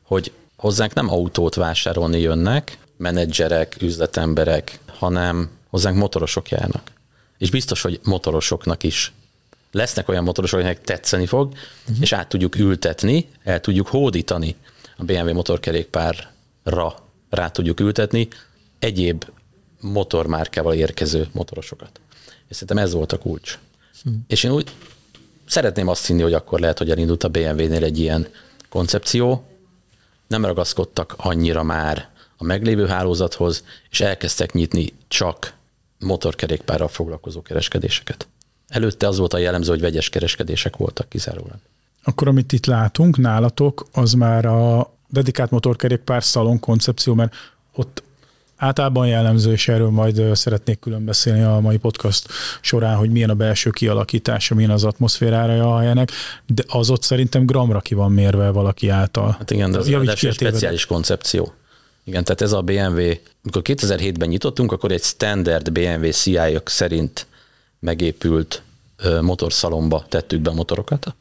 hogy hozzánk nem autót vásárolni jönnek, menedzserek, üzletemberek, hanem hozzánk motorosok járnak. És biztos, hogy motorosoknak is lesznek olyan motorosok, akiknek tetszeni fog, uh-huh. és át tudjuk ültetni, el tudjuk hódítani a BMW motorkerékpárra rá tudjuk ültetni egyéb motormárkával érkező motorosokat. És szerintem ez volt a kulcs. Uh-huh. És én úgy szeretném azt hinni, hogy akkor lehet, hogy elindult a BMW-nél egy ilyen koncepció, nem ragaszkodtak annyira már a meglévő hálózathoz, és elkezdtek nyitni csak motorkerékpárral foglalkozó kereskedéseket. Előtte az volt a jellemző, hogy vegyes kereskedések voltak kizárólag.
Akkor amit itt látunk nálatok, az már a dedikált motorkerékpár szalon koncepció, mert ott általában jellemző, és erről majd szeretnék külön beszélni a mai podcast során, hogy milyen a belső kialakítása, milyen az atmoszférára a helynek, de az ott szerintem gramra ki van mérve valaki által.
Hát igen, de az egy speciális koncepció. Igen, tehát ez a BMW, amikor 2007-ben nyitottunk, akkor egy standard BMW ci szerint megépült motorszálomba tettük be a motorokat.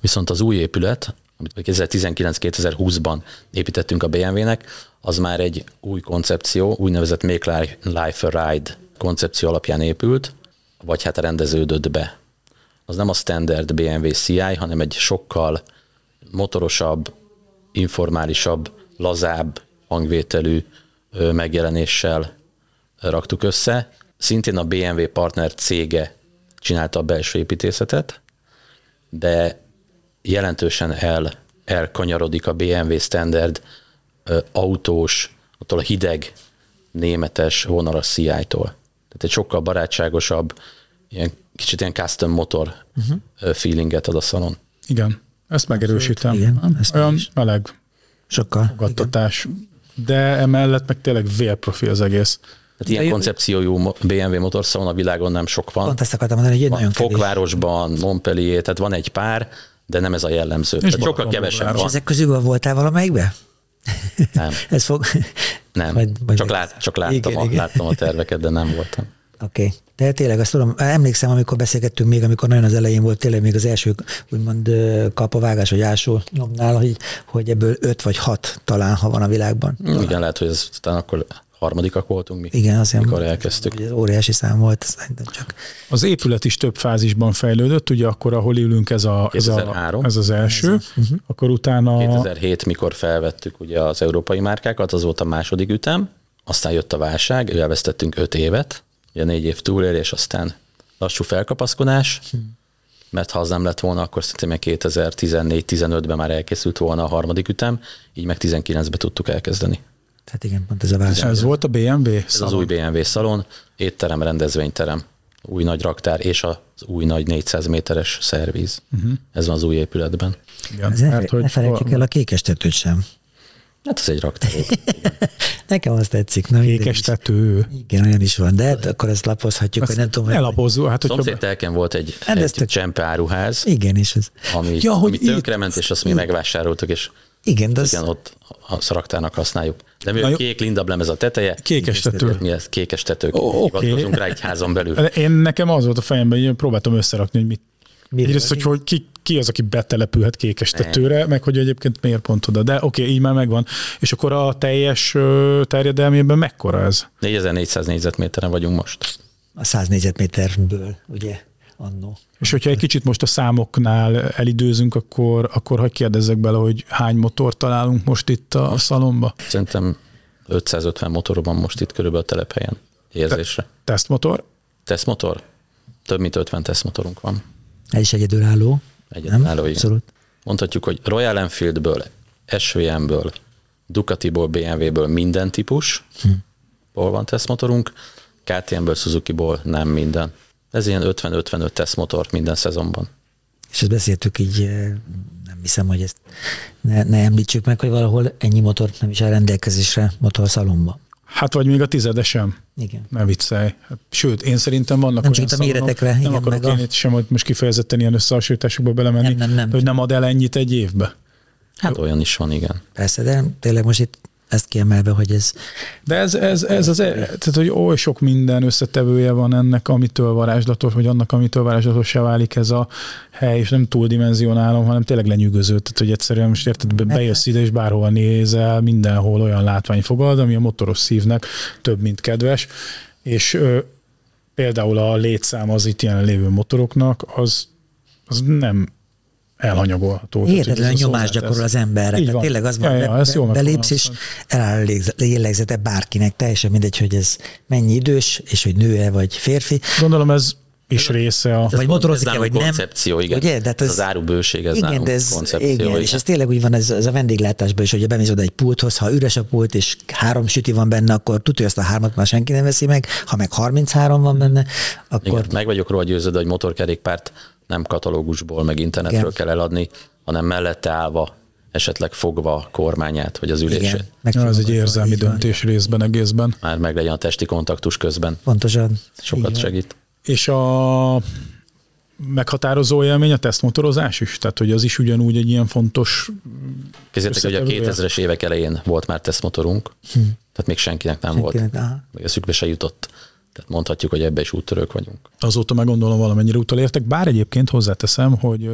Viszont az új épület, amit 2019-2020-ban építettünk a BMW-nek, az már egy új koncepció, úgynevezett Make Life a Ride koncepció alapján épült, vagy hát rendeződött be. Az nem a standard BMW CI, hanem egy sokkal motorosabb, informálisabb, lazább hangvételű megjelenéssel raktuk össze. Szintén a BMW partner cége csinálta a belső építészetet, de jelentősen el, elkanyarodik a BMW standard autós, attól a hideg németes vonalas CI-tól. Tehát egy sokkal barátságosabb, ilyen, kicsit ilyen custom motor uh-huh. feelinget ad a szalon.
Igen, ezt megerősítem. Igen, ezt Olyan meleg
sokkal
fogadtatás. Igen. De emellett meg tényleg vérprofi az egész.
Tehát ilyen koncepciójú BMW motorszálon a világon nem sok van.
Pont ezt akartam mondani, hogy egy
van
nagyon
Fokvárosban, Montpellier, tehát van egy pár, de nem ez a jellemző. És sokkal kevesebb van. És
ezek közül voltál valamelyikbe?
Nem.
ez fog...
Nem, majd, majd csak, lát, csak láttam, igen, a, igen. láttam a terveket, de nem voltam.
Oké. Okay. De tényleg azt tudom, emlékszem, amikor beszélgettünk még, amikor nagyon az elején volt, tényleg még az első, úgymond kapavágás, vagy ásó nyomnál, hogy, hogy ebből öt vagy hat talán, ha van a világban.
Talán. Igen, lehet, hogy ez talán akkor harmadikak voltunk mi,
Igen, azért
mikor elkezdtük.
Ez óriási szám volt, szerintem csak.
Az épület is több fázisban fejlődött, ugye akkor, ahol ülünk, ez, a, ez, a, ez az első, ez uh-huh. akkor utána...
2007, mikor felvettük ugye az európai márkákat, az volt a második ütem, aztán jött a válság, elvesztettünk öt évet, ugye négy év túlélés, aztán lassú felkapaszkodás, hmm. mert ha az nem lett volna, akkor szerintem 2014-15-ben már elkészült volna a harmadik ütem, így meg 19-ben tudtuk elkezdeni.
Tehát igen, pont ez a válság.
Ez volt a BMW
Ez szalon. az új BMW szalon, étterem, rendezvényterem, új nagy raktár és az új nagy 400 méteres szervíz. Uh-huh. Ez van az új épületben.
Igen, ne, mert, hogy ne felejtsük el a kékes tetőt sem.
Hát ez egy raktár.
Nekem azt tetszik. Na,
Kékes tető.
Igen, olyan is van, de hát akkor ezt lapozhatjuk, azt hogy nem tudom.
Elapozó. Hát,
hogy telken volt egy, hát egy tök... csempe áruház.
Igen, és ez.
Ami, ja, ami tönkrement, és azt mi megvásároltuk, és
igen, de az...
igen, ott a szaraktának használjuk. De mi a kék lindablem ez a teteje.
Kékes tető.
Mi ez kékes tető. Oh, okay. rá egy házon belül.
Én nekem az volt a fejemben, hogy próbáltam összerakni, hogy mit Egyrészt, hogy, hogy ki, ki az, aki betelepülhet kékes tetőre, meg hogy egyébként miért pont oda. De oké, okay, így már megvan. És akkor a teljes terjedelmében mekkora ez?
4400 négyzetméteren vagyunk most.
A 100 négyzetméterből, ugye? Annó.
És hogyha egy kicsit most a számoknál elidőzünk, akkor, akkor hagyj kérdezzek bele, hogy hány motor találunk most itt a szalomba?
Szerintem 550 motor van most itt körülbelül a telephelyen érzésre. Te-
tesztmotor?
Tesztmotor? Több mint 50 tesztmotorunk van.
Ez is egyedülálló.
Egyedülálló, igen. Abszolút. Mondhatjuk, hogy Royal Enfieldből, SVM-ből, Ducatiból, BMW-ből minden típus, hm. van tesztmotorunk, KTM-ből, Suzuki-ból nem minden. Ez ilyen 50-55 tesztmotor minden szezonban.
És ezt beszéltük így, eh, nem hiszem, hogy ezt ne, ne említsük meg, hogy valahol ennyi motor nem is áll rendelkezésre motorszalomba.
Hát vagy még a tizedesem.
Igen.
Ne viccelj. Hát, sőt, én szerintem vannak nem
olyan a méretekre,
nem
igen,
akarok én a... itt sem most kifejezetten ilyen összehasonlításokba belemenni, nem, nem, nem. hogy nem ad el ennyit egy évbe.
Hát olyan is van, igen.
Persze, de tényleg most itt ezt kiemelve, hogy ez...
De ez, ez, ez az, tehát hogy oly sok minden összetevője van ennek, amitől varázslatos, vagy annak, amitől varázslatossá válik ez a hely, és nem túldimenzionálom, hanem tényleg lenyűgöző. Tehát, hogy egyszerűen most érted, bejössz ide, és bárhol nézel, mindenhol olyan látvány fogad, ami a motoros szívnek több, mint kedves, és ö, például a létszám az itt jelenlévő motoroknak, az, az nem elhanyagolható.
Hihetetlen nyomást gyakorol az emberre. Tehát tényleg az van, ja, ja, be, belépsz, és eláll a lélegzete bárkinek, teljesen mindegy, hogy ez mennyi idős, és hogy nő-e vagy férfi.
Gondolom ez is része a...
Vagy motorozik-e, vagy nem.
koncepció, igen. Ugye? De hát ez, az árubőség, ez igen, de ez, koncepció. Igen, igen,
és ez tényleg úgy van, ez, ez a vendéglátásban is, hogy bemész oda egy pulthoz, ha üres a pult, és három süti van benne, akkor tudja, hogy azt a hármat már senki nem veszi meg, ha meg 33 van benne, akkor...
Igen, meg vagyok róla győződve, hogy motorkerékpárt nem katalógusból, meg internetről Igen. kell eladni, hanem mellette állva, esetleg fogva a kormányát, vagy az ülését.
Igen,
ez egy érzelmi döntés részben egészben.
Már meg legyen a testi kontaktus közben.
Pontosan.
Sokat
Igen.
segít.
És a meghatározó élmény a tesztmotorozás is? Tehát, hogy az is ugyanúgy egy ilyen fontos...
Képzeljétek, hogy a
Összetevője.
2000-es évek elején volt már tesztmotorunk,
Hm.
tehát még senkinek nem volt.
Senkinek, aha.
Még eszükbe se jutott. Tehát mondhatjuk, hogy ebbe is úttörők vagyunk.
Azóta meg gondolom valamennyire utolértek, bár egyébként hozzáteszem, hogy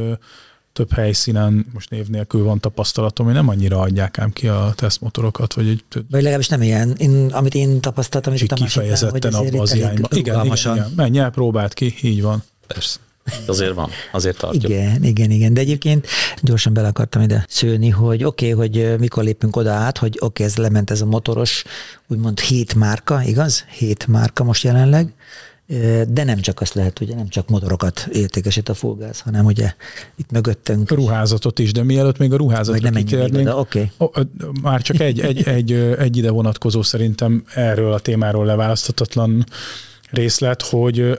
több helyszínen most név nélkül van tapasztalatom, hogy nem annyira adják ám ki a tesztmotorokat, vagy egy
Vagy legalábbis nem ilyen, én, amit én tapasztaltam, és
kifejezetten
hogy
abba az
azért elég
irányba. Igen, igen, igen. Menj el, próbáld ki, így van.
Persze. Azért van, azért tartjuk.
Igen, igen, igen. De egyébként gyorsan bele akartam ide szőni, hogy oké, okay, hogy mikor lépünk oda át, hogy oké, okay, ez lement ez a motoros, úgymond hét márka, igaz? Hét márka most jelenleg. De nem csak azt lehet, ugye nem csak motorokat értékesít a Fullgáz, hanem ugye itt mögöttünk.
A ruházatot is, de mielőtt még a
Vagy
ruházatra
nem
kitérnénk, ö, Már csak egy, egy, egy, egy ide vonatkozó szerintem erről a témáról leválaszthatatlan részlet, hogy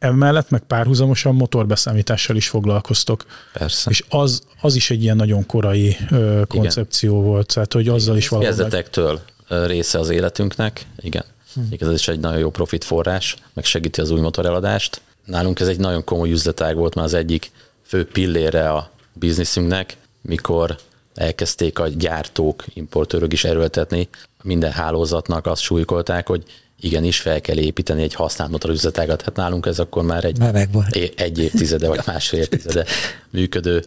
emellett meg párhuzamosan motorbeszámítással is foglalkoztok.
Persze.
És az, az is egy ilyen nagyon korai ö, koncepció volt, tehát hogy azzal is valahol meg-
Kezdetektől része az életünknek, igen.
Hm.
Ez is egy nagyon jó profit forrás, meg segíti az új motoreladást. Nálunk ez egy nagyon komoly üzletág volt, már az egyik fő pillére a bizniszünknek, mikor elkezdték a gyártók, importőrök is erőltetni, minden hálózatnak azt súlykolták, hogy igenis fel kell építeni egy használt motorüzletágat. Hát nálunk ez akkor már egy,
Már
egy évtizede vagy másfél évtizede működő,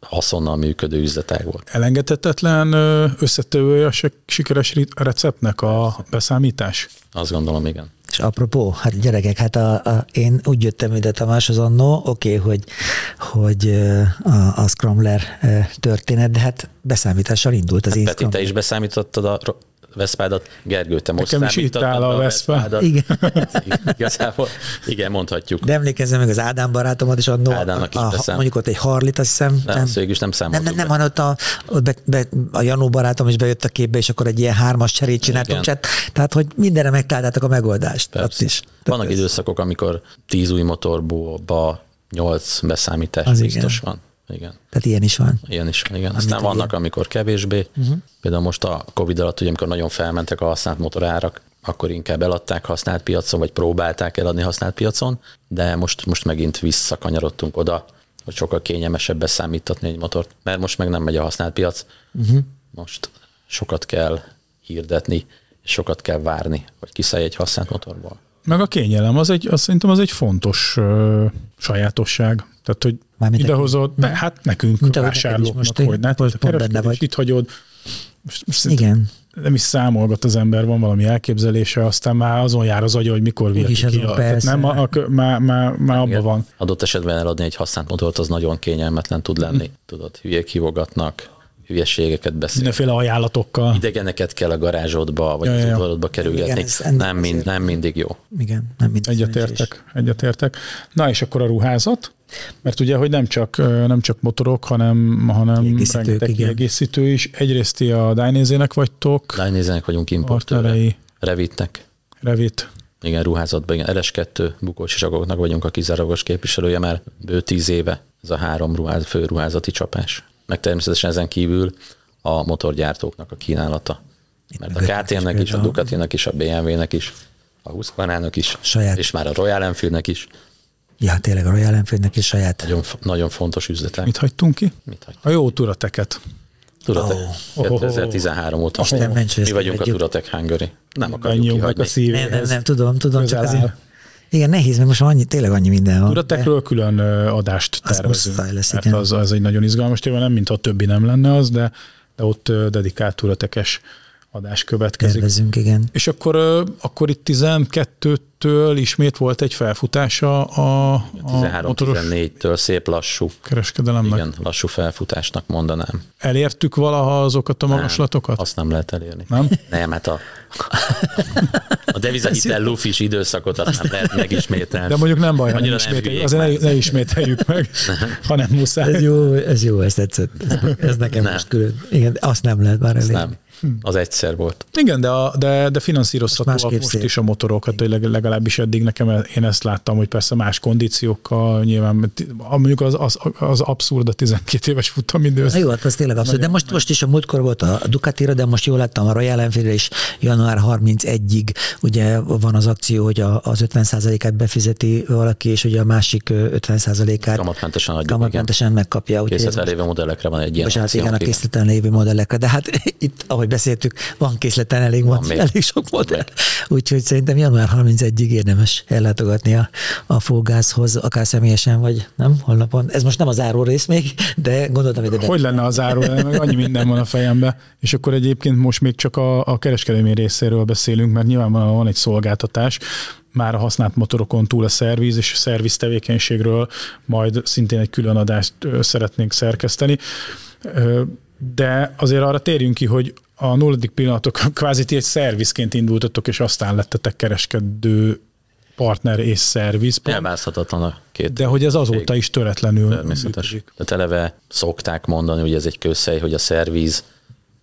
haszonnal működő üzletág volt.
elengedhetetlen összetevője a sikeres receptnek a beszámítás?
Azt gondolom, igen.
És apropó, hát gyerekek, hát a, a, én úgy jöttem ide Tamáshoz annó, oké, okay, hogy, hogy a, a Scrambler történet, de hát beszámítással indult az én
Peti, te is beszámítottad a Veszpádat, Gergő, te most
Nekem is itt áll a Vespa.
Veszpádat.
Igen.
Igazából, igen, mondhatjuk.
De emlékezzem meg az Ádám barátomat, és annó,
Ádámnak is
a,
beszám.
mondjuk ott egy Harlit, azt hiszem.
Nem, nem, is nem
nem,
számoltuk
nem, nem,
be.
hanem ott a, ott be, be, a Janó barátom is bejött a képbe, és akkor egy ilyen hármas cserét csináltunk.
Igen.
Tehát, hogy mindenre megtaláltátok a megoldást. Ott
Persze.
is. Tehát
Vannak
ez-
időszakok, amikor tíz új motorból nyolc beszámítás
Az
biztos
igen.
van. Igen.
Tehát ilyen is van.
Ilyen is van, igen. Aztán vannak, amikor kevésbé. Uh-huh. Például most a Covid alatt, ugye, amikor nagyon felmentek a használt motorárak, akkor inkább eladták használt piacon, vagy próbálták eladni használt piacon, de most, most megint visszakanyarodtunk oda, hogy sokkal kényelmesebb beszámítatni egy motort, mert most meg nem megy a használt piac, uh-huh. most sokat kell hirdetni, és sokat kell várni, hogy kiszállj egy használt motorból.
Meg a kényelem, az egy, azt szerintem az egy fontos ö, sajátosság. Tehát, hogy
Mármint
idehozod, de hát nekünk
Mint
vásárlóknak,
most,
hogy ne,
most pont benne vagy.
itt hagyod, most, most
Igen.
nem is számolgat az ember, van valami elképzelése, aztán már azon jár az agya, hogy mikor viheti ki.
azon,
A, tehát nem, a, a, már, már, már abban van.
Adott esetben eladni egy használt motort, az nagyon kényelmetlen tud lenni. Tudod, hülyék hívogatnak, hülyeségeket beszél.
Mindenféle ajánlatokkal.
Idegeneket kell a garázsodba, vagy
Ja,
az
ja, ja.
udvarodba kerülgetni.
Igen, ez
nem, mind, nem mindig jó.
Igen, nem minden szerencsés.
Egyetértek, egyetértek. Na és akkor a ruházat, mert ugye, hogy nem csak, nem csak motorok, hanem, hanem rengeteg kiegészítő is. Egyrészt ti a Dynézének vagytok,
Lánynézenek vagyunk importőre. Revitnek.
Revit,
Igen, ruházatban, igen. RS2 bukós isakoknak vagyunk a kizárólagos képviselője már bő tíz éve. Ez a három ruház, fő ruházati csapás. Meg természetesen ezen kívül a motorgyártóknak a kínálata. Mert a KTM-nek is, a
például.
Ducatinak is, a BMW-nek is, a Husqvarnának is,
Saját.
és már a Royal Enfieldnek is.
Ja, tényleg a Royal Enfieldnek is saját.
Nagyon, nagyon fontos üzletek.
mit hagytunk ki?
Mit hagy?
A jó turateket.
Tudod,
Oh.
2013 óta
ments, hogy
mi vagyunk a. Turatec Hungary. Nem akarjuk
a
kihagyni.
Nem, nem,
szívéhez.
nem, tudom, tudom, csak
közel
azért. Igen, nehéz, mert most annyi, tényleg annyi minden van.
Turatekről külön adást tervezünk.
muszáj lesz, igen.
az, az egy nagyon izgalmas téma, nem mint a többi nem lenne az, de, de ott dedikált turatekes adás következik.
Tervezünk, igen.
És akkor, akkor itt 12-től ismét volt egy felfutása a, a motoros
13-14-től szép lassú,
kereskedelemnek.
igen, lassú felfutásnak mondanám.
Elértük valaha azokat a magaslatokat?
Azt nem lehet elérni.
Nem?
Nem, hát a, a devizahitel lufis időszakot azt nem lehet megismételni.
De mondjuk nem baj, ha nem
nem
ismételjük. Azért ne, ne ismételjük meg, ha nem muszáj.
Ez jó, ez jó, ez tetszett. Ez nekem
Nem.
most külön. Igen, azt nem lehet már elég.
nem. Az egyszer volt.
Igen, de, a, de, de finanszírozhatóak
Most
most,
szép.
is a motorokat, hogy leg- legalábbis eddig nekem e- én ezt láttam, hogy persze más kondíciókkal, nyilván mondjuk az, az, az abszurd a 12 éves futamidő.
Na jó, hát az tényleg abszolút. De most, most is a múltkor volt a Ducatira, de most jól láttam a Royal Enfield is január 31-ig ugye van az akció, hogy a, az 50%-át befizeti valaki, és ugye a másik ö, 50%-át
Kamatmentesen adjuk, igen.
kamatmentesen megkapja. ez
Készletel
most-
lévő modellekre van egy ilyen
Bocsánat, igen, a készleten lévő modellekre, de hát itt, ahogy beszéltük, van készleten elég, van,
még.
elég sok modell. Úgyhogy szerintem január 31-ig érdemes ellátogatni a, a Fulgászhoz, akár személyesen, vagy nem, holnapon. Ez most nem az záró rész még, de gondoltam, hogy
Hogy lenne az áró, meg annyi minden van a fejembe. És akkor egyébként most még csak a, a kereskedelmi részéről beszélünk, mert nyilvánvalóan van egy szolgáltatás, már a használt motorokon túl a szerviz, és a szerviz tevékenységről majd szintén egy külön adást szeretnénk szerkeszteni. De azért arra térjünk ki, hogy a nulladik pillanatok kvázi ti egy szervizként indultatok, és aztán lettetek kereskedő partner és szerviz.
Elválaszthatatlan a két
De hogy ez azóta is töretlenül
természetes.
működik.
Tehát eleve szokták mondani, hogy ez egy közhely, hogy a szervíz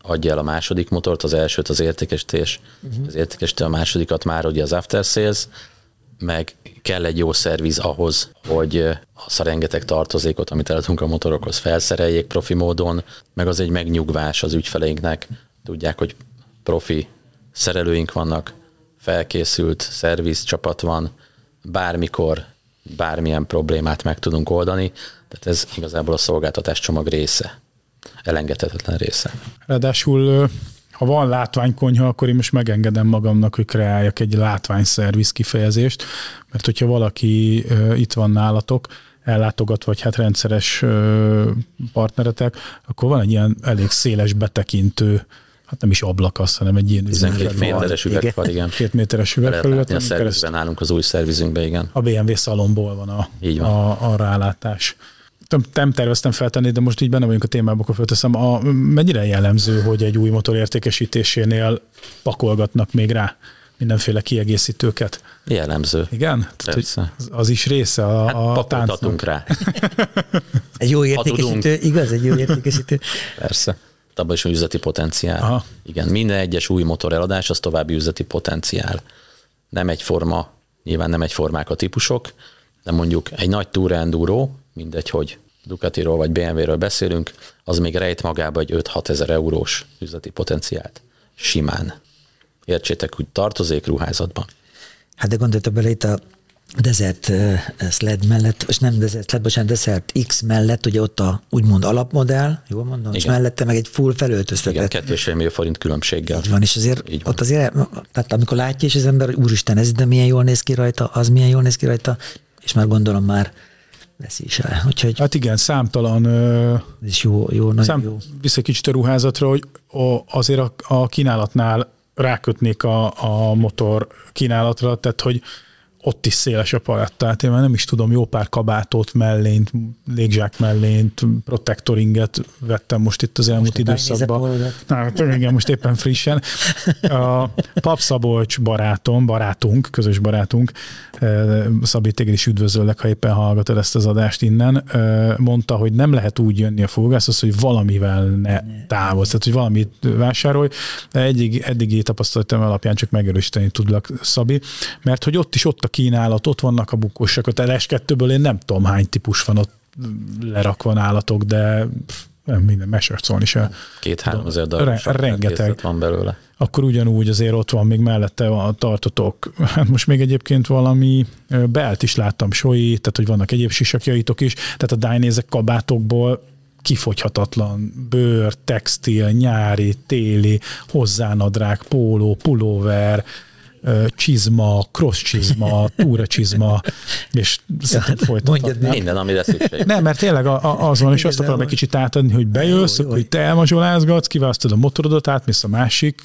adja el a második motort, az elsőt az értékesítés, uh-huh. az értékesítés a másodikat már ugye az after sales, meg kell egy jó szerviz ahhoz, hogy azt a rengeteg tartozékot, amit eladunk a motorokhoz, felszereljék profi módon, meg az egy megnyugvás az ügyfeleinknek. Tudják, hogy profi szerelőink vannak, felkészült szerviz csapat van, bármikor bármilyen problémát meg tudunk oldani, tehát ez igazából a szolgáltatás csomag része, elengedhetetlen része.
Ráadásul, ha van látványkonyha, akkor én most megengedem magamnak, hogy kreáljak egy látványszerviz kifejezést, mert hogyha valaki itt van nálatok, ellátogat, vagy hát rendszeres partneretek, akkor van egy ilyen elég széles betekintő, hát nem is ablakasz, hanem egy ilyen
12
üzenetfal,
méteres üvegfal, igen.
két méteres üvegfelület,
a szervizben nálunk az új szervizünkbe, igen.
a BMW szalomból van a,
Így van.
a, a rálátás. Nem, terveztem feltenni, de most így benne vagyunk a témában, akkor felteszem. A, mennyire jellemző, hogy egy új motor értékesítésénél pakolgatnak még rá mindenféle kiegészítőket?
Jellemző.
Igen? Tehát,
Persze.
az- az is része a,
Hát
a táncnak.
rá,
Egy jó értékesítő, igaz? Egy jó értékesítő.
persze. Abban is van üzleti potenciál.
Aha.
Igen, minden egyes új motor eladás az további üzleti potenciál. Nem egyforma, nyilván nem egyformák a típusok, de mondjuk egy nagy Enduro, mindegy, hogy Ducatiról vagy BMW-ről beszélünk, az még rejt magába egy 5-6 ezer eurós üzleti potenciált. Simán. Értsétek, úgy tartozék ruházatban.
Hát de gondoltak bele itt a Desert Sled mellett, és nem Desert Sled, bocsánat, Desert X mellett, ugye ott a úgymond alapmodell, jól mondom, és
Igen.
mellette meg egy full
Igen,
felöltöztetett.
kettő és millió forint különbséggel.
Így van, és azért
Így van.
ott azért, tehát amikor látja is az ember, hogy úristen, ez de milyen jól néz ki rajta, az milyen jól néz ki rajta, és már gondolom már veszi is el. Úgyhogy
Hát igen, számtalan
is jó, jó, nagyon
Szám,
jó.
vissza kicsit a ruházatra, hogy a, azért a, a kínálatnál rákötnék a, a motor kínálatra, tehát hogy ott is széles a paletta, tehát én már nem is tudom, jó pár kabátot mellényt, légzsák mellényt, protektoringet vettem most itt az elmúlt
Megnézed
időszakban. Na, hát igen, most éppen frissen. A Pap Szabolcs barátom, barátunk, közös barátunk, Szabi, téged is üdvözöllek, ha éppen hallgatod ezt az adást innen, mondta, hogy nem lehet úgy jönni a fogászhoz, hogy valamivel ne távol, tehát hogy valamit vásárolj. De egyig, eddigi tapasztalatom alapján csak megerősíteni tudlak, Szabi, mert hogy ott is ott a kínálat, ott vannak a bukósak, a LS2-ből én nem tudom hány típus van ott lerakva nálatok, de nem minden mesarcolni se.
Két-három ezer darab
Re- rengeteg.
van belőle.
Akkor ugyanúgy azért ott van még mellette a tartotok. Hát most még egyébként valami belt is láttam, soi, tehát hogy vannak egyéb sisakjaitok is, tehát a Dynézek kabátokból kifogyhatatlan bőr, textil, nyári, téli, hozzánadrág, póló, pulóver, csizma, cross csizma, túra csizma, és szerintem
mondjad még.
Minden, amire szükség.
Nem, mert tényleg a, a, az van, és azt akarom egy kicsit átadni, hogy bejössz,
Jó, jó.
hogy te elmazsolázgatsz, kiválasztod a motorodat, átmész a másik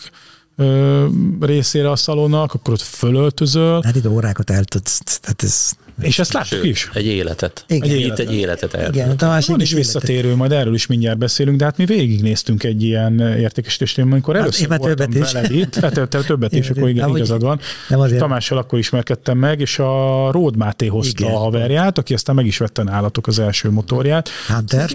ö, részére a szalonnak, akkor ott fölöltözöl,
Hát itt órákat el tudsz, tehát ez...
és ezt láttuk
Sőt,
is.
egy életet.
Igen.
Egy,
Egy
Itt egy életet el.
Igen, a másik
Van is
életet.
visszatérő, majd erről is mindjárt beszélünk, de hát mi végignéztünk egy ilyen értékesítést, amikor először
én már
voltam
többet is.
veled itt, hát te, te többet is, akkor igen,
Ahogy-
igazad van.
Nem azért.
Tamással akkor ismerkedtem meg, és a Ród Máté hozta
Igen.
a haverját, aki aztán meg is vette nálatok az első motorját.
Hunter?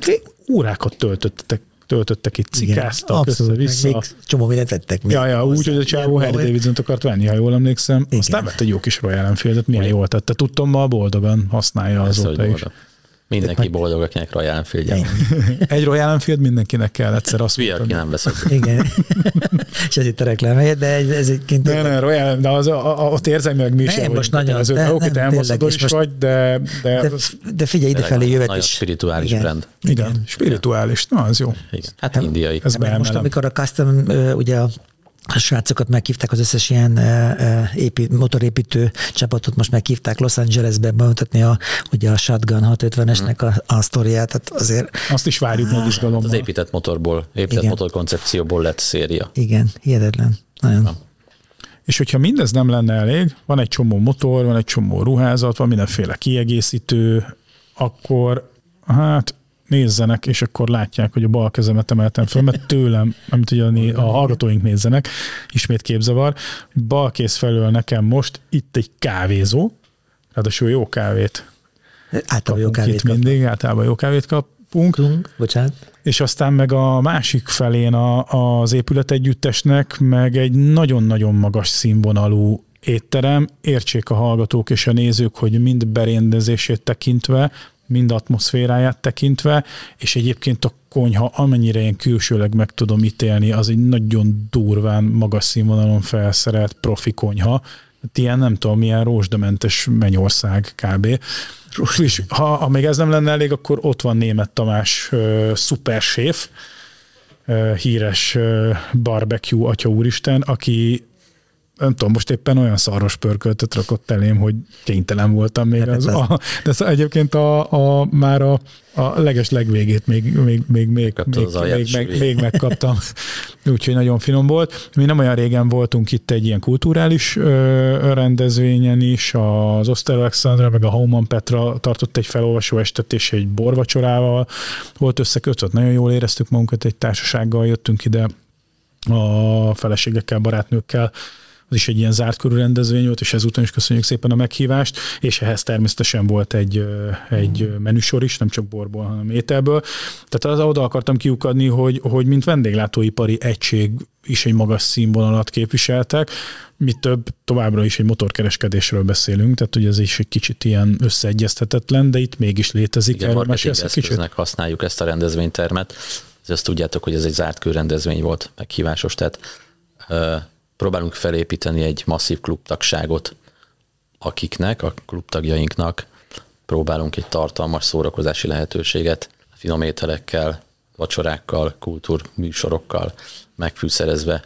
Órákat töltöttetek töltöttek itt, cikáztak össze-vissza.
Még csomó mindent tettek. még
Ja, ja, úgy, hogy a csávó. Harry Davidson akart venni, ha jól emlékszem.
Igen.
Aztán vett egy jó kis Royal Enfieldet, milyen jól tette. Tudtam, ma boldogan használja
Persze,
azóta is.
boldog. Mindenki boldog, akinek Royal enfield.
Egy Royal Enfield mindenkinek kell egyszer azt
Hülye, aki
mondani.
nem vesz.
Igen. És ez itt a reklám helyett, de ez, ez egyébként...
Ne, ne, Royal, de az, a, a, ott érzelmileg mi is
Nem, most nagyon-
kötelezők.
de-
Oké, te
nem, tényleg,
is vagy, de, de,
De, de figyelj, idefelé jövet
nagyon
is.
spirituális
Igen.
brand.
igen, spirituális, na az jó.
Igen. Hát indiai.
Ez
most, amikor a custom, ugye a a srácokat meghívták, az összes ilyen épi, motorépítő csapatot most meghívták Los Angelesbe bemutatni a, ugye a Shotgun 650-esnek a, a sztoriát, tehát azért
Azt is várjuk nagy
Az
izgalommal.
épített motorból, épített
Igen.
motorkoncepcióból lett széria.
igen, hihetetlen. Nagyon.
És hogyha mindez nem lenne elég, van egy csomó motor, van egy csomó ruházat, van mindenféle kiegészítő, akkor hát nézzenek, és akkor látják, hogy a bal kezemet emeltem föl, mert tőlem, amit ugye a, hallgatóink nézzenek, ismét képzavar, bal kéz felől nekem most itt egy kávézó, ráadásul jó kávét
Általában jó kávét
itt mindig, általában jó kávét kapunk,
kapunk. Bocsánat.
és aztán meg a másik felén a, az épület együttesnek meg egy nagyon-nagyon magas színvonalú étterem, értsék a hallgatók és a nézők, hogy mind berendezését tekintve, mind atmoszféráját tekintve, és egyébként a konyha, amennyire én külsőleg meg tudom ítélni, az egy nagyon durván, magas színvonalon felszerelt profi konyha. Hát ilyen nem tudom, milyen rózsdamentes mennyország kb. És ha, ha még ez nem lenne elég, akkor ott van német Tamás uh, szuperséf, uh, híres uh, barbecue atya úristen, aki nem tudom, most éppen olyan szaros pörköltöt rakott elém, hogy kénytelen voltam még az. A, de szóval egyébként a, a, már a, a leges legvégét még, még, még, még, még, még, még, még megkaptam. Úgyhogy nagyon finom volt. Mi nem olyan régen voltunk itt egy ilyen kulturális ö, rendezvényen is, az Oszter Alexandra, meg a Hauman Petra tartott egy felolvasó estet és egy borvacsorával. Volt összekötve, nagyon jól éreztük magunkat, egy társasággal jöttünk ide a feleségekkel, barátnőkkel, az is egy ilyen zárt körű rendezvény volt, és ezúton is köszönjük szépen a meghívást, és ehhez természetesen volt egy, egy menüsor is, nem csak borból, hanem ételből. Tehát az oda akartam kiukadni, hogy, hogy mint vendéglátóipari egység is egy magas színvonalat képviseltek, mi több, továbbra is egy motorkereskedésről beszélünk, tehát hogy ez is egy kicsit ilyen összeegyeztetetlen, de itt mégis létezik.
Igen,
Erről mesélsz kicsit?
használjuk ezt a rendezvénytermet. Ezt tudjátok, hogy ez egy zárt körrendezvény volt, meghívásos, tehát próbálunk felépíteni egy masszív klubtagságot, akiknek, a klubtagjainknak próbálunk egy tartalmas szórakozási lehetőséget finom ételekkel, vacsorákkal, kultúrműsorokkal megfűszerezve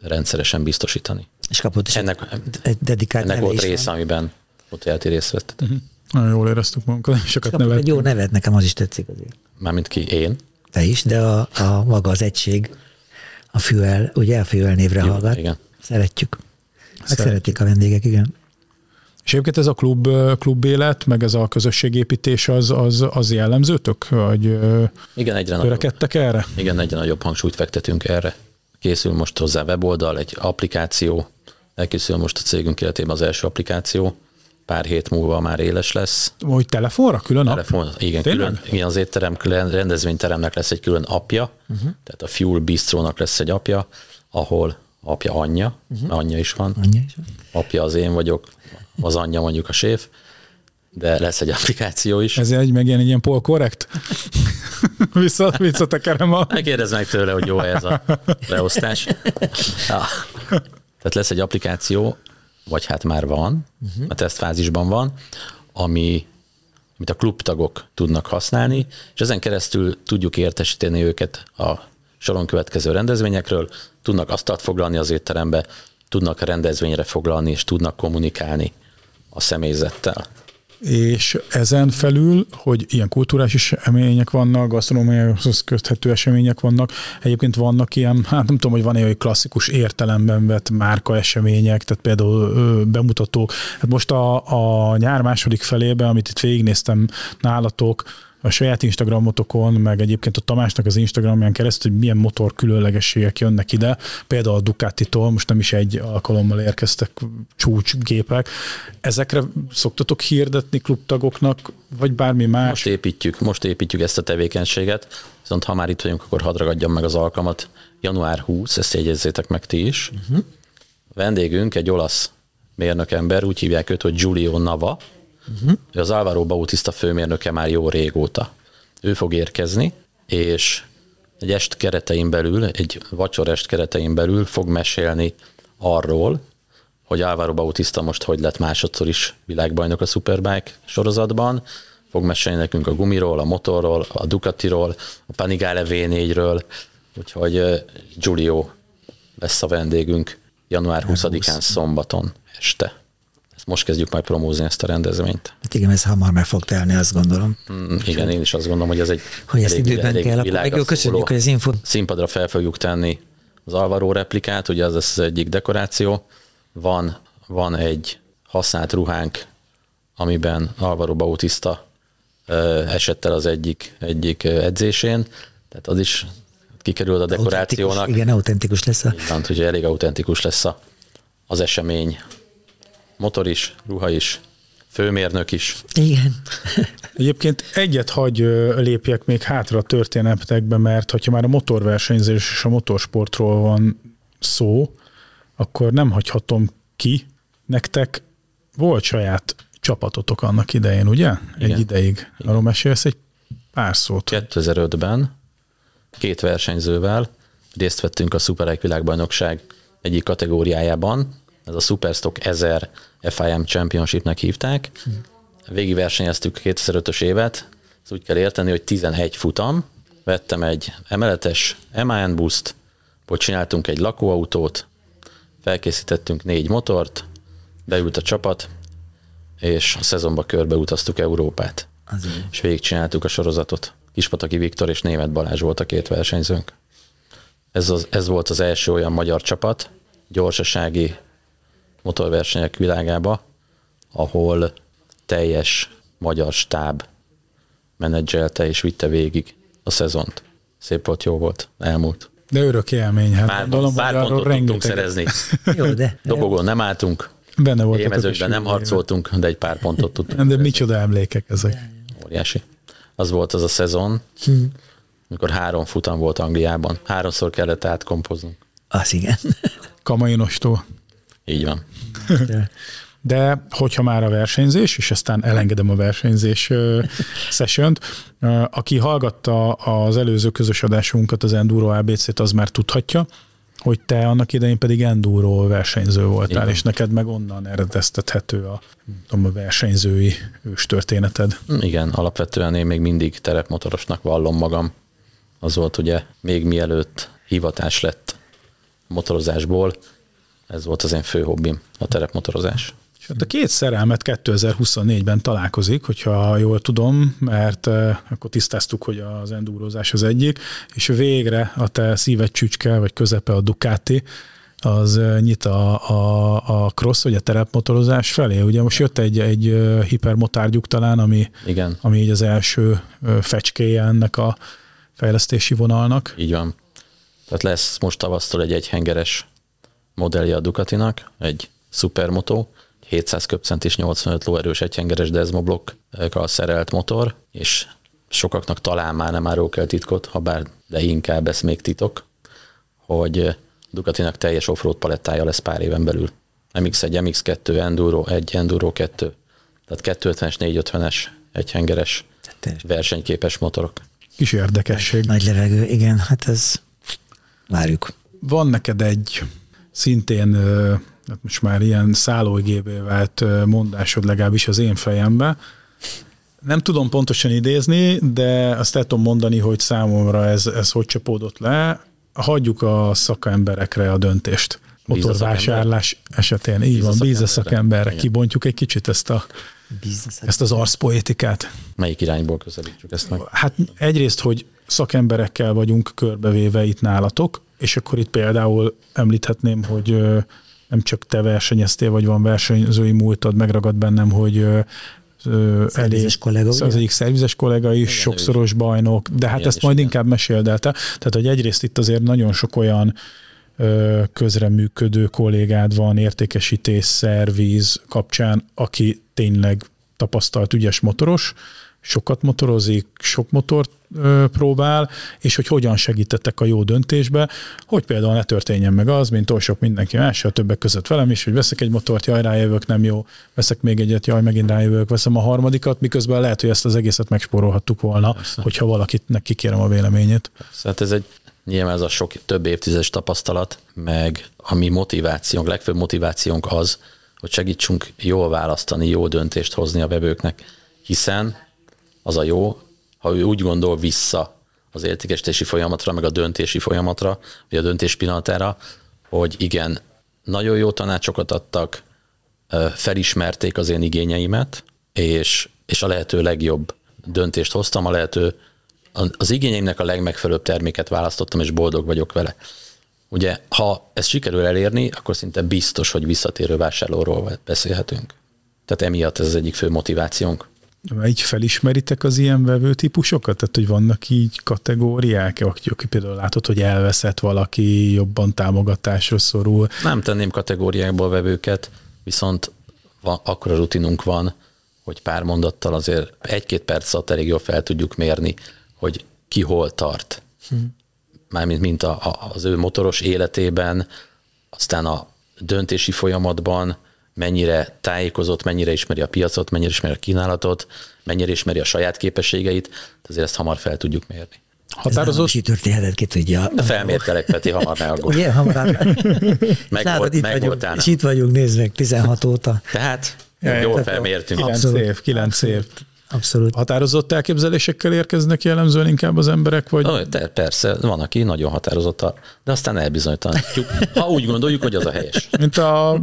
rendszeresen biztosítani.
És kapott is
Ennek,
egy dedikált
ennek volt
is van.
része, amiben Hotelti részt vettetek.
Nagyon jól éreztük magunkat, sokat
Kapott egy jó nevet, nekem az is tetszik azért.
Mármint ki, én.
Te is, de a, a maga az egység, a Fuel, ugye a Fuel névre
Jó,
hallgat.
igen.
Szeretjük. Meg
Szeretjük.
szeretik a vendégek, igen.
És egyébként ez a klub, ö, klubélet, meg ez a közösségépítés az, az, az jellemzőtök? Vagy
Igen, egyre nagyobb.
törekedtek erre?
Igen, egyre nagyobb hangsúlyt fektetünk erre. Készül most hozzá weboldal, egy applikáció, elkészül most a cégünk életében az első applikáció, pár hét múlva már éles lesz.
Hogy telefonra külön app?
Telefon, igen,
Tényleg?
külön, igen, az étterem külön, rendezvényteremnek lesz egy külön apja, uh-huh. tehát a Fuel Bistrónak lesz egy apja, ahol apja anyja, uh-huh. anyja is van,
Annyi is van.
apja az én vagyok, az anyja mondjuk a séf, de lesz egy applikáció is.
Ez egy, meg ilyen, egy ilyen pol korrekt? Vissza, visszatekerem a...
Megkérdezd meg tőle, hogy jó ez a leosztás. Ja. Tehát lesz egy applikáció, vagy hát már van, uh-huh. a tesztfázisban van, ami, amit a klubtagok tudnak használni, és ezen keresztül tudjuk értesíteni őket a soron következő rendezvényekről, tudnak asztalt foglalni az étterembe, tudnak rendezvényre foglalni, és tudnak kommunikálni a személyzettel.
És ezen felül, hogy ilyen kulturális események vannak, gasztronómiához köthető események vannak, egyébként vannak ilyen, hát nem tudom, hogy van-e olyan klasszikus értelemben vett márka események, tehát például bemutatók. Hát most a, a nyár második felébe, amit itt végignéztem nálatok, a saját Instagramotokon, meg egyébként a Tamásnak az Instagramján keresztül, hogy milyen motor különlegességek jönnek ide. Például a Ducati-tól, most nem is egy alkalommal érkeztek csúcsgépek. Ezekre szoktatok hirdetni klubtagoknak, vagy bármi más?
Most építjük, most építjük ezt a tevékenységet, viszont ha már itt vagyunk, akkor hadd ragadjam meg az alkalmat. Január 20, ezt jegyezzétek meg ti is. Uh-huh. Vendégünk egy olasz mérnökember, úgy hívják őt, hogy Giulio Nava, Uh-huh. Az Álvaro Bautista főmérnöke már jó régóta. Ő fog érkezni, és egy est keretein belül, egy vacsorest keretein belül fog mesélni arról, hogy Álvaro Bautista most hogy lett másodszor is világbajnok a Superbike sorozatban, fog mesélni nekünk a gumiról, a motorról, a Ducatiról, a Panigale V4-ről, úgyhogy Giulio lesz a vendégünk január 20-án szombaton este most kezdjük majd promózni ezt a rendezvényt.
Hát igen, ez hamar meg fog telni, azt gondolom.
Mm, igen, én is azt gondolom, hogy ez egy
hogy ezt elég, időben elég kell. Meg köszönjük, hogy az info.
Színpadra fel fogjuk tenni az Alvaro replikát, ugye az lesz az egyik dekoráció. Van, van egy használt ruhánk, amiben Alvaro Bautista esett el az egyik, egyik edzésén, tehát az is kikerül a dekorációnak.
Autentikus, igen, autentikus lesz a...
Igen, hogy elég autentikus lesz a, az esemény motor is, ruha is, főmérnök is.
Igen.
Egyébként egyet hagy lépjek még hátra a történetekbe, mert ha már a motorversenyzés és a motorsportról van szó, akkor nem hagyhatom ki. Nektek volt saját csapatotok annak idején, ugye? Igen. Egy ideig. Igen. Arról mesélsz egy pár szót.
2005-ben két versenyzővel részt vettünk a Superbike világbajnokság egyik kategóriájában, ez a Superstock 1000 FIM Championshipnek hívták. Végigversenyeztük 2005-ös évet, ezt úgy kell érteni, hogy 11 futam, vettem egy emeletes MAN buszt, hogy csináltunk egy lakóautót, felkészítettünk négy motort, beült a csapat, és a szezonba körbeutaztuk Európát. Azért. És végigcsináltuk a sorozatot. Kispataki Viktor és Német Balázs volt a két versenyzőnk. Ez, az, ez volt az első olyan magyar csapat, gyorsasági motorversenyek világába, ahol teljes magyar stáb menedzselte és vitte végig a szezont. Szép volt, jó volt, elmúlt.
De örök élmény, hát
Bár, gondolom, bár hogy pontot tudtunk szerezni. jó, de... Dobogón nem álltunk, Benne volt Émezőkben nem harcoltunk, de egy pár pontot tudtunk.
De micsoda emlékek ezek.
Óriási. Az volt az a szezon, hm. amikor három futam volt Angliában. Háromszor kellett átkompoznunk.
Az igen.
Kamainostól.
Így van.
De hogyha már a versenyzés, és aztán elengedem a versenyzés sessiont, aki hallgatta az előző közös adásunkat, az Enduro ABC-t, az már tudhatja, hogy te annak idején pedig enduro versenyző voltál, Igen. és neked meg onnan eredeztethető a, a versenyzői ős történeted.
Igen, alapvetően én még mindig terepmotorosnak vallom magam. Az volt ugye még mielőtt hivatás lett motorozásból, ez volt az én fő hobbim, a terepmotorozás.
A két szerelmet 2024-ben találkozik, hogyha jól tudom, mert akkor tisztáztuk, hogy az endurozás az egyik, és végre a te szíved csücske, vagy közepe a Ducati, az nyit a, a, a cross, vagy a terepmotorozás felé. Ugye most jött egy, egy hipermotárgyuk talán, ami,
Igen.
ami így az első fecskéje ennek a fejlesztési vonalnak.
Így van. Tehát lesz most tavasztól egy egyhengeres modellje a Ducatinak, egy Supermoto, 700 köpcent és 85 lóerős egyhengeres Desmo blokkkal szerelt motor, és sokaknak talán már nem árul el titkot, ha bár, de inkább ez még titok, hogy Ducatinak teljes offroad palettája lesz pár éven belül. MX1, MX2, Enduro 1, Enduro 2, tehát 250-es, 450-es egyhengeres versenyképes motorok.
Kis érdekesség.
Nagy levegő, igen, hát ez várjuk.
Van neked egy szintén hát most már ilyen szállóigébé vált mondásod legalábbis az én fejembe. Nem tudom pontosan idézni, de azt el tudom mondani, hogy számomra ez, ez hogy csapódott le. Hagyjuk a szakemberekre a döntést. Motorvásárlás esetén. Így van, bíz a szakemberre. Kibontjuk egy kicsit ezt a ezt az arszpoétikát.
Melyik irányból közelítjük ezt meg?
Hát egyrészt, hogy szakemberekkel vagyunk körbevéve itt nálatok, és akkor itt például említhetném, hogy nem csak te versenyeztél, vagy van versenyzői múltad, megragad bennem, hogy
elég. kollega,
az egyik szervizes kollega is, Igen, sokszoros bajnok, de hát ezt majd igen. inkább meséldelte. Tehát, hogy egyrészt itt azért nagyon sok olyan közreműködő kollégád van értékesítés, szerviz kapcsán, aki tényleg tapasztalt ügyes motoros, sokat motorozik, sok motort ö, próbál, és hogy hogyan segítettek a jó döntésbe, hogy például ne történjen meg az, mint oly sok mindenki más, a többek között velem is, hogy veszek egy motort, jaj, rájövök, nem jó, veszek még egyet, jaj, megint rájövök, veszem a harmadikat, miközben lehet, hogy ezt az egészet megspórolhattuk volna, Persze. hogyha valakitnek kikérem a véleményét.
Persze, hát ez egy nyilván ez a sok több évtizedes tapasztalat, meg a mi motivációnk, legfőbb motivációnk az, hogy segítsünk jól választani, jó döntést hozni a vevőknek, hiszen az a jó, ha ő úgy gondol vissza az értékesítési folyamatra, meg a döntési folyamatra, vagy a döntés pillanatára, hogy igen, nagyon jó tanácsokat adtak, felismerték az én igényeimet, és, és a lehető legjobb döntést hoztam, a lehető az igényeimnek a legmegfelelőbb terméket választottam, és boldog vagyok vele. Ugye, ha ezt sikerül elérni, akkor szinte biztos, hogy visszatérő vásárlóról beszélhetünk. Tehát emiatt ez az egyik fő motivációnk.
Így felismeritek az ilyen vevő típusokat? Tehát, hogy vannak így kategóriák, aki, aki például látod, hogy elveszett valaki, jobban támogatásra szorul?
Nem tenném kategóriákból vevőket, viszont van, akkora rutinunk van, hogy pár mondattal azért egy-két perc alatt elég jól fel tudjuk mérni, hogy ki hol tart. Hmm. Mármint mint a, a, az ő motoros életében, aztán a döntési folyamatban, mennyire tájékozott, mennyire ismeri a piacot, mennyire ismeri a kínálatot, mennyire ismeri a saját képességeit, azért ezt hamar fel tudjuk mérni.
Határozott? Ez történetet ki tudja.
De felmértelek, Peti, hamar ne aggódj.
Ugye, hamar. meg, Látod, volt, itt, meg vagyunk, és itt vagyunk, nézd meg, 16 óta.
Tehát jól felmértünk.
9 év, 9 év.
Abszolút.
Határozott elképzelésekkel érkeznek jellemzően inkább az emberek? Vagy?
Oh, te, persze, van, aki nagyon határozott, de aztán elbizonytalanítjuk, ha úgy gondoljuk, hogy az a helyes.
Mint a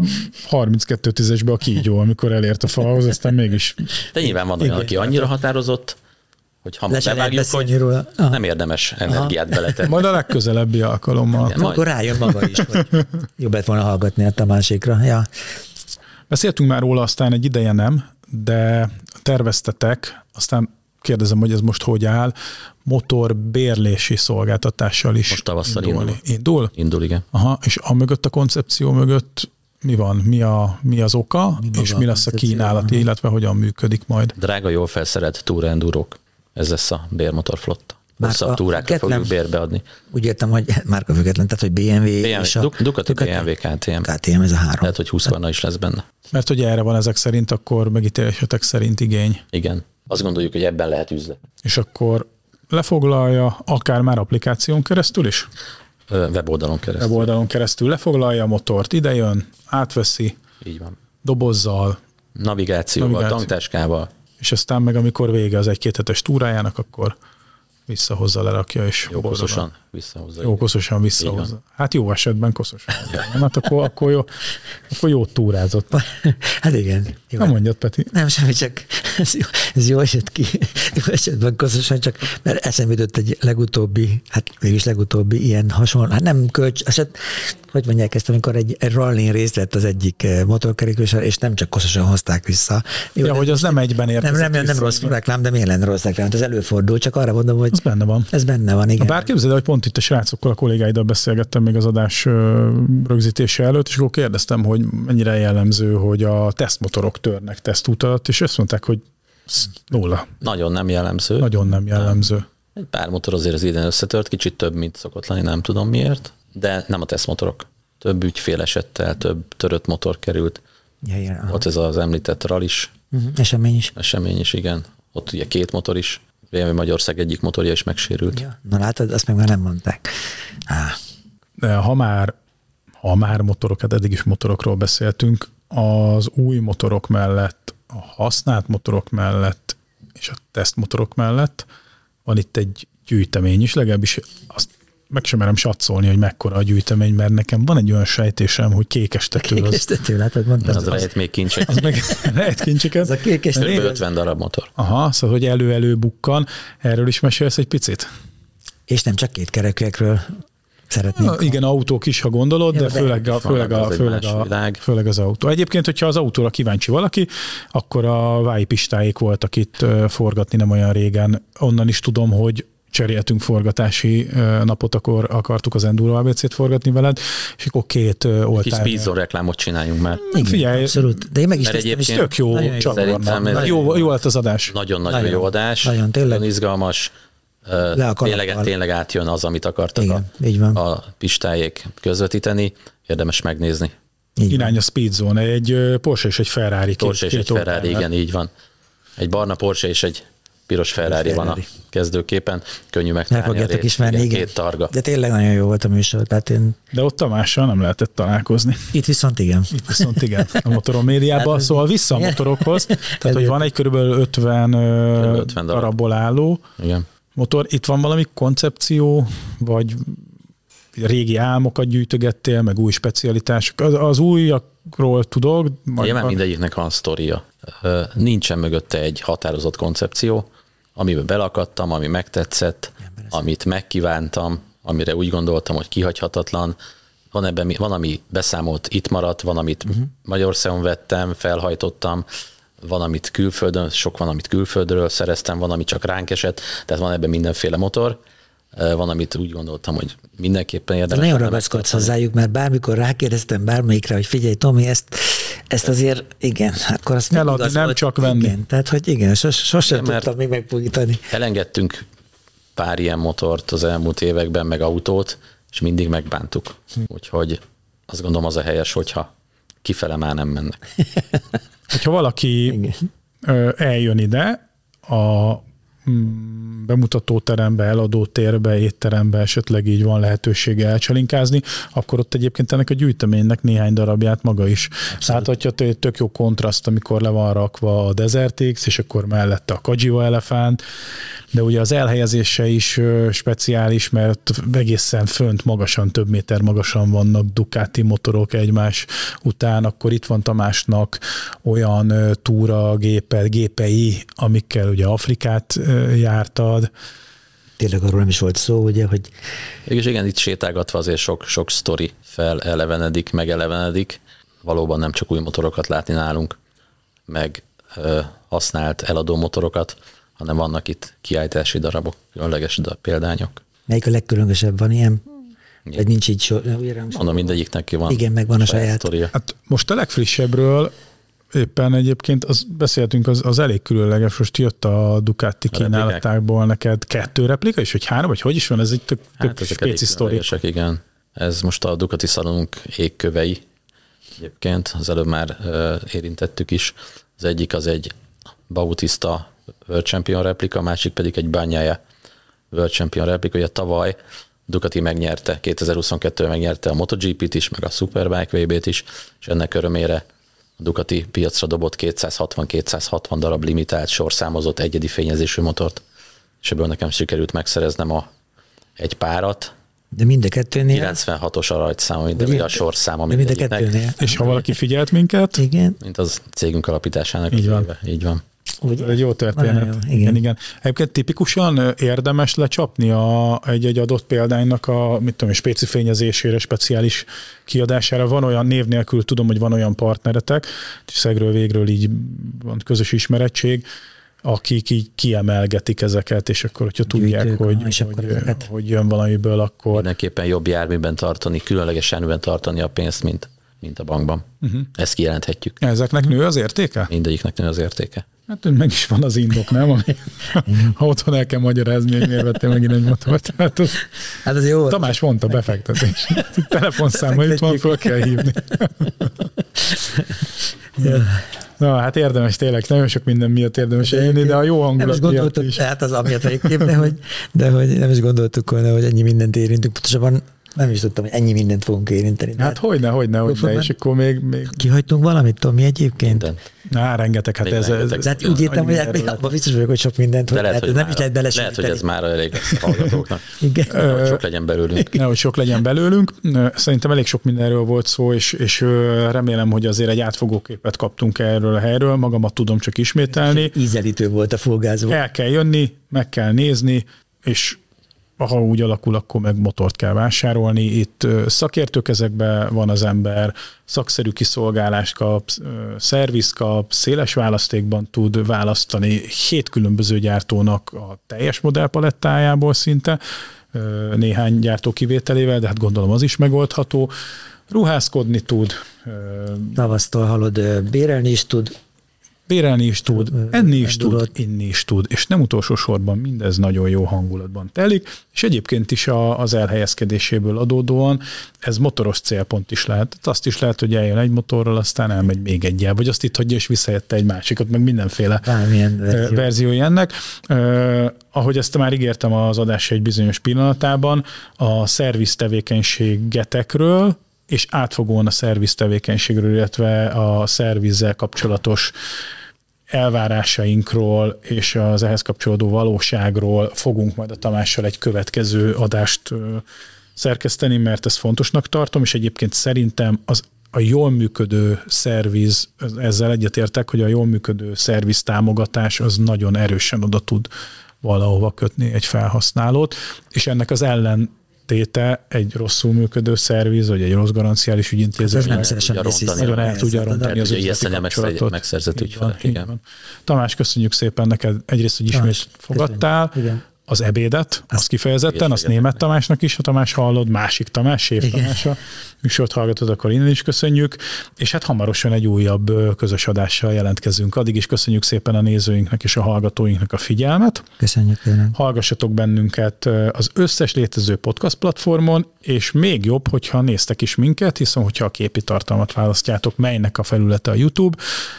32 tízesbe a kígyó, amikor elért a falhoz, aztán mégis...
De nyilván van olyan, aki annyira határozott, hogy hamar bevágjuk, hogy róla. nem érdemes energiát beletenni.
Majd a legközelebbi alkalommal.
Igen, Akkor rájön maga is, hogy jobb lett volna hallgatni a másikra. Ja.
Beszéltünk már róla, aztán egy ideje nem, de terveztetek, aztán kérdezem, hogy ez most hogy áll, motor bérlési szolgáltatással is
Most tavasszal indul.
Indul?
Indul, igen.
Aha, és a mögött a koncepció mögött mi van, mi, a, mi az oka, mi és mi lesz a kínálat, illetve hogyan működik majd?
Drága, jól felszerelt túrendúrók. Ez lesz a bérmotorflotta. Hosszabb túrákra fogjuk bérbeadni.
Úgy értem, hogy márka független, tehát hogy BMW, BMW
és a... Ducati, BMW, KTM.
KTM, ez a három.
Lehet, hogy 20 is lesz benne.
Mert hogy erre van ezek szerint, akkor megítélésetek szerint igény.
Igen. Azt gondoljuk, hogy ebben lehet üzlet.
És akkor lefoglalja akár már applikáción keresztül is?
Weboldalon keresztül.
Weboldalon keresztül lefoglalja a motort, idejön, átveszi.
Így van.
Dobozzal.
Navigációval, Navigáció. tanktáskával.
És aztán meg amikor vége az egy-két hetes túrájának, akkor visszahozza, lerakja, és
jó koszosan visszahozza.
Jó koszosan visszahozza. Hát jó esetben koszosan. hát akkor, akkor, jó, akkor jó túrázott.
Hát igen.
Jó. Nem mondjad, Peti.
Nem, semmi, csak ez jó, ez jó eset ki. Jó esetben koszosan, csak mert eszembe jutott egy legutóbbi, hát mégis legutóbbi ilyen hasonló, hát nem kölcs, eset, hogy mondják ezt, amikor egy, egy rallin részt lett az egyik eh, motorkerékős, és nem csak koszosan hozták vissza.
Jó, ja, hogy az nem egyben érkezik.
Nem, nem, nem rossz reklám, de miért lenne rossz reklám? Ez előfordul, csak arra mondom, hogy
ez benne van.
Ez benne van, igen.
Bár képzeld, hogy pont itt a srácokkal, a kollégáiddal beszélgettem még az adás rögzítése előtt, és akkor kérdeztem, hogy mennyire jellemző, hogy a tesztmotorok törnek tesztút alatt, és azt mondták, hogy nulla.
Nagyon nem jellemző.
Nagyon nem jellemző. Nem.
Egy pár motor azért az idén összetört, kicsit több, mint szokott lenni, nem tudom miért, de nem a tesztmotorok. Több ügyfél esettel, több törött motor került.
Ja, ja,
Ott ez az említett RAL is.
Uh-huh. Esemény is.
Esemény is, igen. Ott ugye két motor is BMW Magyarország egyik motorja is megsérült. Ja.
Na látod, azt meg már nem mondták. Á.
De ha már, ha már motorok, hát eddig is motorokról beszéltünk, az új motorok mellett, a használt motorok mellett és a tesztmotorok mellett van itt egy gyűjtemény is, legalábbis azt meg sem merem satszolni, hogy mekkora a gyűjtemény, mert nekem van egy olyan sejtésem, hogy kékes tető.
Kékes tető, látod, mondtam.
Az, az lehet még kincsek.
Az meg lehet kincseket.
Az a kékes
tető. 50 darab motor.
Aha, szóval, hogy elő-elő bukkan. Erről is mesélsz egy picit?
És nem csak két kerekekről. szeretnénk.
Na, igen, autók is, ha gondolod,
Ja,
de
de
főleg, a, főleg, a, főleg, a,
világ.
főleg az autó. Egyébként, hogyha az autóra kíváncsi valaki, akkor a Vái Pistáik voltak itt forgatni nem olyan régen. Onnan is tudom, hogy cseréltünk forgatási napot, akkor akartuk az Enduro ABC-t forgatni veled, és akkor két ö,
Kis
oltár.
speedzone reklámot csináljunk már.
Igen,
figyelj,
abszolút. De én meg is
Mert
néztem, és
egyébként
Tök jó
Nagyon jó.
Jó, lett az adás.
Nagyon-nagyon
Nagyon.
jó adás.
Nagyon, tényleg.
Nagyon izgalmas.
Le.
Tényleg, tényleg átjön az, amit akartak
Igen,
a,
így van.
a pistájék közvetíteni. Érdemes megnézni.
Így van.
Irány a Speed Zone, egy Porsche és egy Ferrari. két-
Porsche és
két
egy Ferrari, igen, így van. Egy barna Porsche és egy piros Ferrari, van a kezdőképen. Könnyű
El
megtalálni a
fogjátok ismerni, igen.
Két targa.
De tényleg nagyon jó volt a műsor. Tehát én
De ott Tamással nem lehetett találkozni.
itt viszont igen.
Itt viszont igen, a motoron médiában.
Hát,
szóval vissza a
igen.
motorokhoz. Tehát, hogy van egy körülbelül 50, ö,
50 darab.
darabból álló
Igen.
motor. Itt van valami koncepció, vagy régi álmokat gyűjtögettél, meg új specialitások. Az, az újakról tudok. Majd
Nyilván
a-
mindegyiknek van sztoria. Nincsen mögötte egy határozott koncepció, amiben belakadtam, ami megtetszett, amit megkívántam, amire úgy gondoltam, hogy kihagyhatatlan. Van, ebben, van ami beszámolt, itt maradt, van, amit uh-huh. Magyarországon vettem, felhajtottam, van, amit külföldön, sok van, amit külföldről szereztem, van, ami csak ránk esett, tehát van ebben mindenféle motor. Van, amit úgy gondoltam, hogy mindenképpen
De
érdemes.
nagyon
lenne
ragaszkodsz hozzájuk, mert bármikor rákérdeztem bármelyikre, hogy figyelj, Tomi, ezt, ezt azért, igen, akkor azt
Eladni, nem
volt,
csak venni.
Igen, tehát, hogy igen, sos, sosem
Igen,
tudtam még megpújítani.
Elengedtünk pár ilyen motort az elmúlt években, meg autót, és mindig megbántuk. Úgyhogy azt gondolom az a helyes, hogyha kifele már nem mennek.
Hogyha valaki
Igen.
eljön ide, a mm, bemutatóterembe, eladótérbe, étterembe esetleg így van lehetősége elcsalinkázni, akkor ott egyébként ennek a gyűjteménynek néhány darabját maga is láthatja, hogy egy tök jó kontraszt, amikor le van rakva a Desert X, és akkor mellette a Kajiva elefánt, de ugye az elhelyezése is speciális, mert egészen fönt magasan, több méter magasan vannak Ducati motorok egymás után, akkor itt van Tamásnak olyan túra gépe, gépei, amikkel ugye Afrikát jártad.
Tényleg arról nem is volt szó, ugye, hogy
És igen, itt sétálgatva azért sok, sok sztori felelevenedik, megelevenedik. Valóban nem csak új motorokat látni nálunk, meg ö, használt eladó motorokat, hanem vannak itt kiállítási darabok, különleges példányok.
melyik a legkülönösebb van ilyen, vagy nincs így rám
Mondom, mindegyiknek ki van
Igen, megvan a saját.
sztoria.
Hát most a legfrissebbről éppen egyébként az, beszéltünk, az, az elég különleges, most jött a Ducati
replikák.
kínálatákból neked kettő replika is, vagy három, vagy hogy is van, ez egy tök,
Hát
spéci sztori.
igen. Ez most a Ducati szalonunk égkövei. Egyébként az előbb már érintettük is. Az egyik az egy Bautista World Champion replika, a másik pedig egy Bagnaia World Champion replika. Ugye tavaly Ducati megnyerte, 2022-ben megnyerte a MotoGP-t is, meg a Superbike VB-t is, és ennek örömére a Ducati piacra dobott 260-260 darab limitált sorszámozott egyedi fényezésű motort, és ebből nekem sikerült megszereznem a egy párat,
De mind a kettőnél.
96-os a rajtszám, de
mind-
a sorszáma
De mind a kettőnél.
És ha valaki figyelt minket,
Igen.
mint az cégünk alapításának
Így van.
éve. Így van.
Ugye?
Ez egy jó történet.
Jó, igen.
igen, igen. Egyébként tipikusan érdemes lecsapni a, egy-egy adott példánynak a mit tudom, én, spéci fényezésére, speciális kiadására. Van olyan név nélkül, tudom, hogy van olyan partneretek, szegről végről így van közös ismerettség, akik így kiemelgetik ezeket, és akkor, hogyha tudják,
Gyűjtők,
hogy,
és akkor
hogy,
ezeket-
hogy jön valamiből, akkor
Mindenképpen jobb járműben tartani, különleges járműben tartani a pénzt, mint, mint a bankban. Uh-huh. Ezt kijelenthetjük.
ezeknek nő az értéke?
Mindegyiknek nő az értéke.
Hát meg is van az indok, nem? Ami, ha otthon el kell magyarázni, hogy miért vettél megint egy motort. Hát az,
Hát az jó.
Tamás mondta, befektetés. Telefonszáma itt van, föl kell hívni.
Ja.
Na, hát érdemes tényleg, nagyon sok minden miatt érdemes élni, de a jó
Nem is
hangulat
gondoltuk,
is.
hát az amiatt egyébként, de hogy, de hogy nem is gondoltuk volna, hogy ennyi mindent érintünk. Pontosabban nem is tudtam, hogy ennyi mindent fogunk érinteni.
Hát hogyne, hogyne, hogyne, és akkor még, még
Kihagytunk valamit, Tomi, egyébként?
Mindent.
Á, rengeteg, hát
Még
ez,
rengeteg.
ez,
De hát úgy értem, hogy hát, abban biztos vagyok, hogy sok mindent, hogy,
lehet,
hát
hogy
ez nem is
már-
lehet
lehet, hogy ez már elég lesz a hallgatóknak.
Igen.
Hogy sok legyen belőlünk.
nehogy sok legyen belőlünk. Szerintem elég sok mindenről volt szó, és, és remélem, hogy azért egy átfogó képet kaptunk erről a helyről. Magamat tudom csak ismételni.
Ízelítő volt a fulgázó.
El kell jönni, meg kell nézni, és ha úgy alakul, akkor meg motort kell vásárolni. Itt szakértők ezekben van az ember, szakszerű kiszolgálást kap, szerviz kap, széles választékban tud választani hét különböző gyártónak a teljes modellpalettájából szinte, néhány gyártó kivételével, de hát gondolom az is megoldható. Ruházkodni tud.
Tavasztól halod, bérelni is tud.
Bérelni is tud, enni is tud, inni is tud, és nem utolsó sorban mindez nagyon jó hangulatban telik, és egyébként is a, az elhelyezkedéséből adódóan ez motoros célpont is lehet. Azt is lehet, hogy eljön egy motorral, aztán elmegy még egyel, vagy azt itt hagyja, és visszajette egy másikat, meg mindenféle
Bármilyen verzió.
verziói ennek. Uh, ahogy ezt már ígértem az adás egy bizonyos pillanatában, a szerviz tevékenységetekről, és átfogóan a szerviz tevékenységről, illetve a szervizzel kapcsolatos elvárásainkról és az ehhez kapcsolódó valóságról fogunk majd a Tamással egy következő adást szerkeszteni, mert ezt fontosnak tartom, és egyébként szerintem az a jól működő szerviz, ezzel egyetértek, hogy a jól működő szerviz támogatás az nagyon erősen oda tud valahova kötni egy felhasználót, és ennek az ellen téte egy rosszul működő szerviz, vagy egy rossz garanciális ügyintézet.
Ez nem szívesen
nagyon el tudja rontani az
üzleti kapcsolatot. megszerzett ügyfelek. Igen.
Tamás, köszönjük szépen neked egyrészt, hogy ismét fogadtál. Igen az ebédet, az azt kifejezetten, azt német Tamásnak is, ha Tamás hallod, másik Tamás, Sév Tamás a műsort hallgatod, akkor innen is köszönjük, és hát hamarosan egy újabb közös adással jelentkezünk. Addig is köszönjük szépen a nézőinknek és a hallgatóinknak a figyelmet.
Köszönjük tényleg.
Hallgassatok bennünket az összes létező podcast platformon, és még jobb, hogyha néztek is minket, hiszen hogyha a képi tartalmat választjátok, melynek a felülete a YouTube,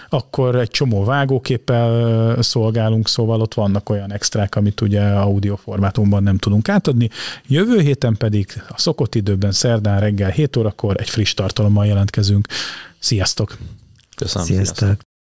akkor egy csomó vágóképpel szolgálunk, szóval ott vannak olyan extrák, amit ugye audio formátumban nem tudunk átadni. Jövő héten pedig a szokott időben szerdán reggel 7 órakor egy friss tartalommal jelentkezünk. Sziasztok!
Köszönöm.
Sziasztok! sziasztok.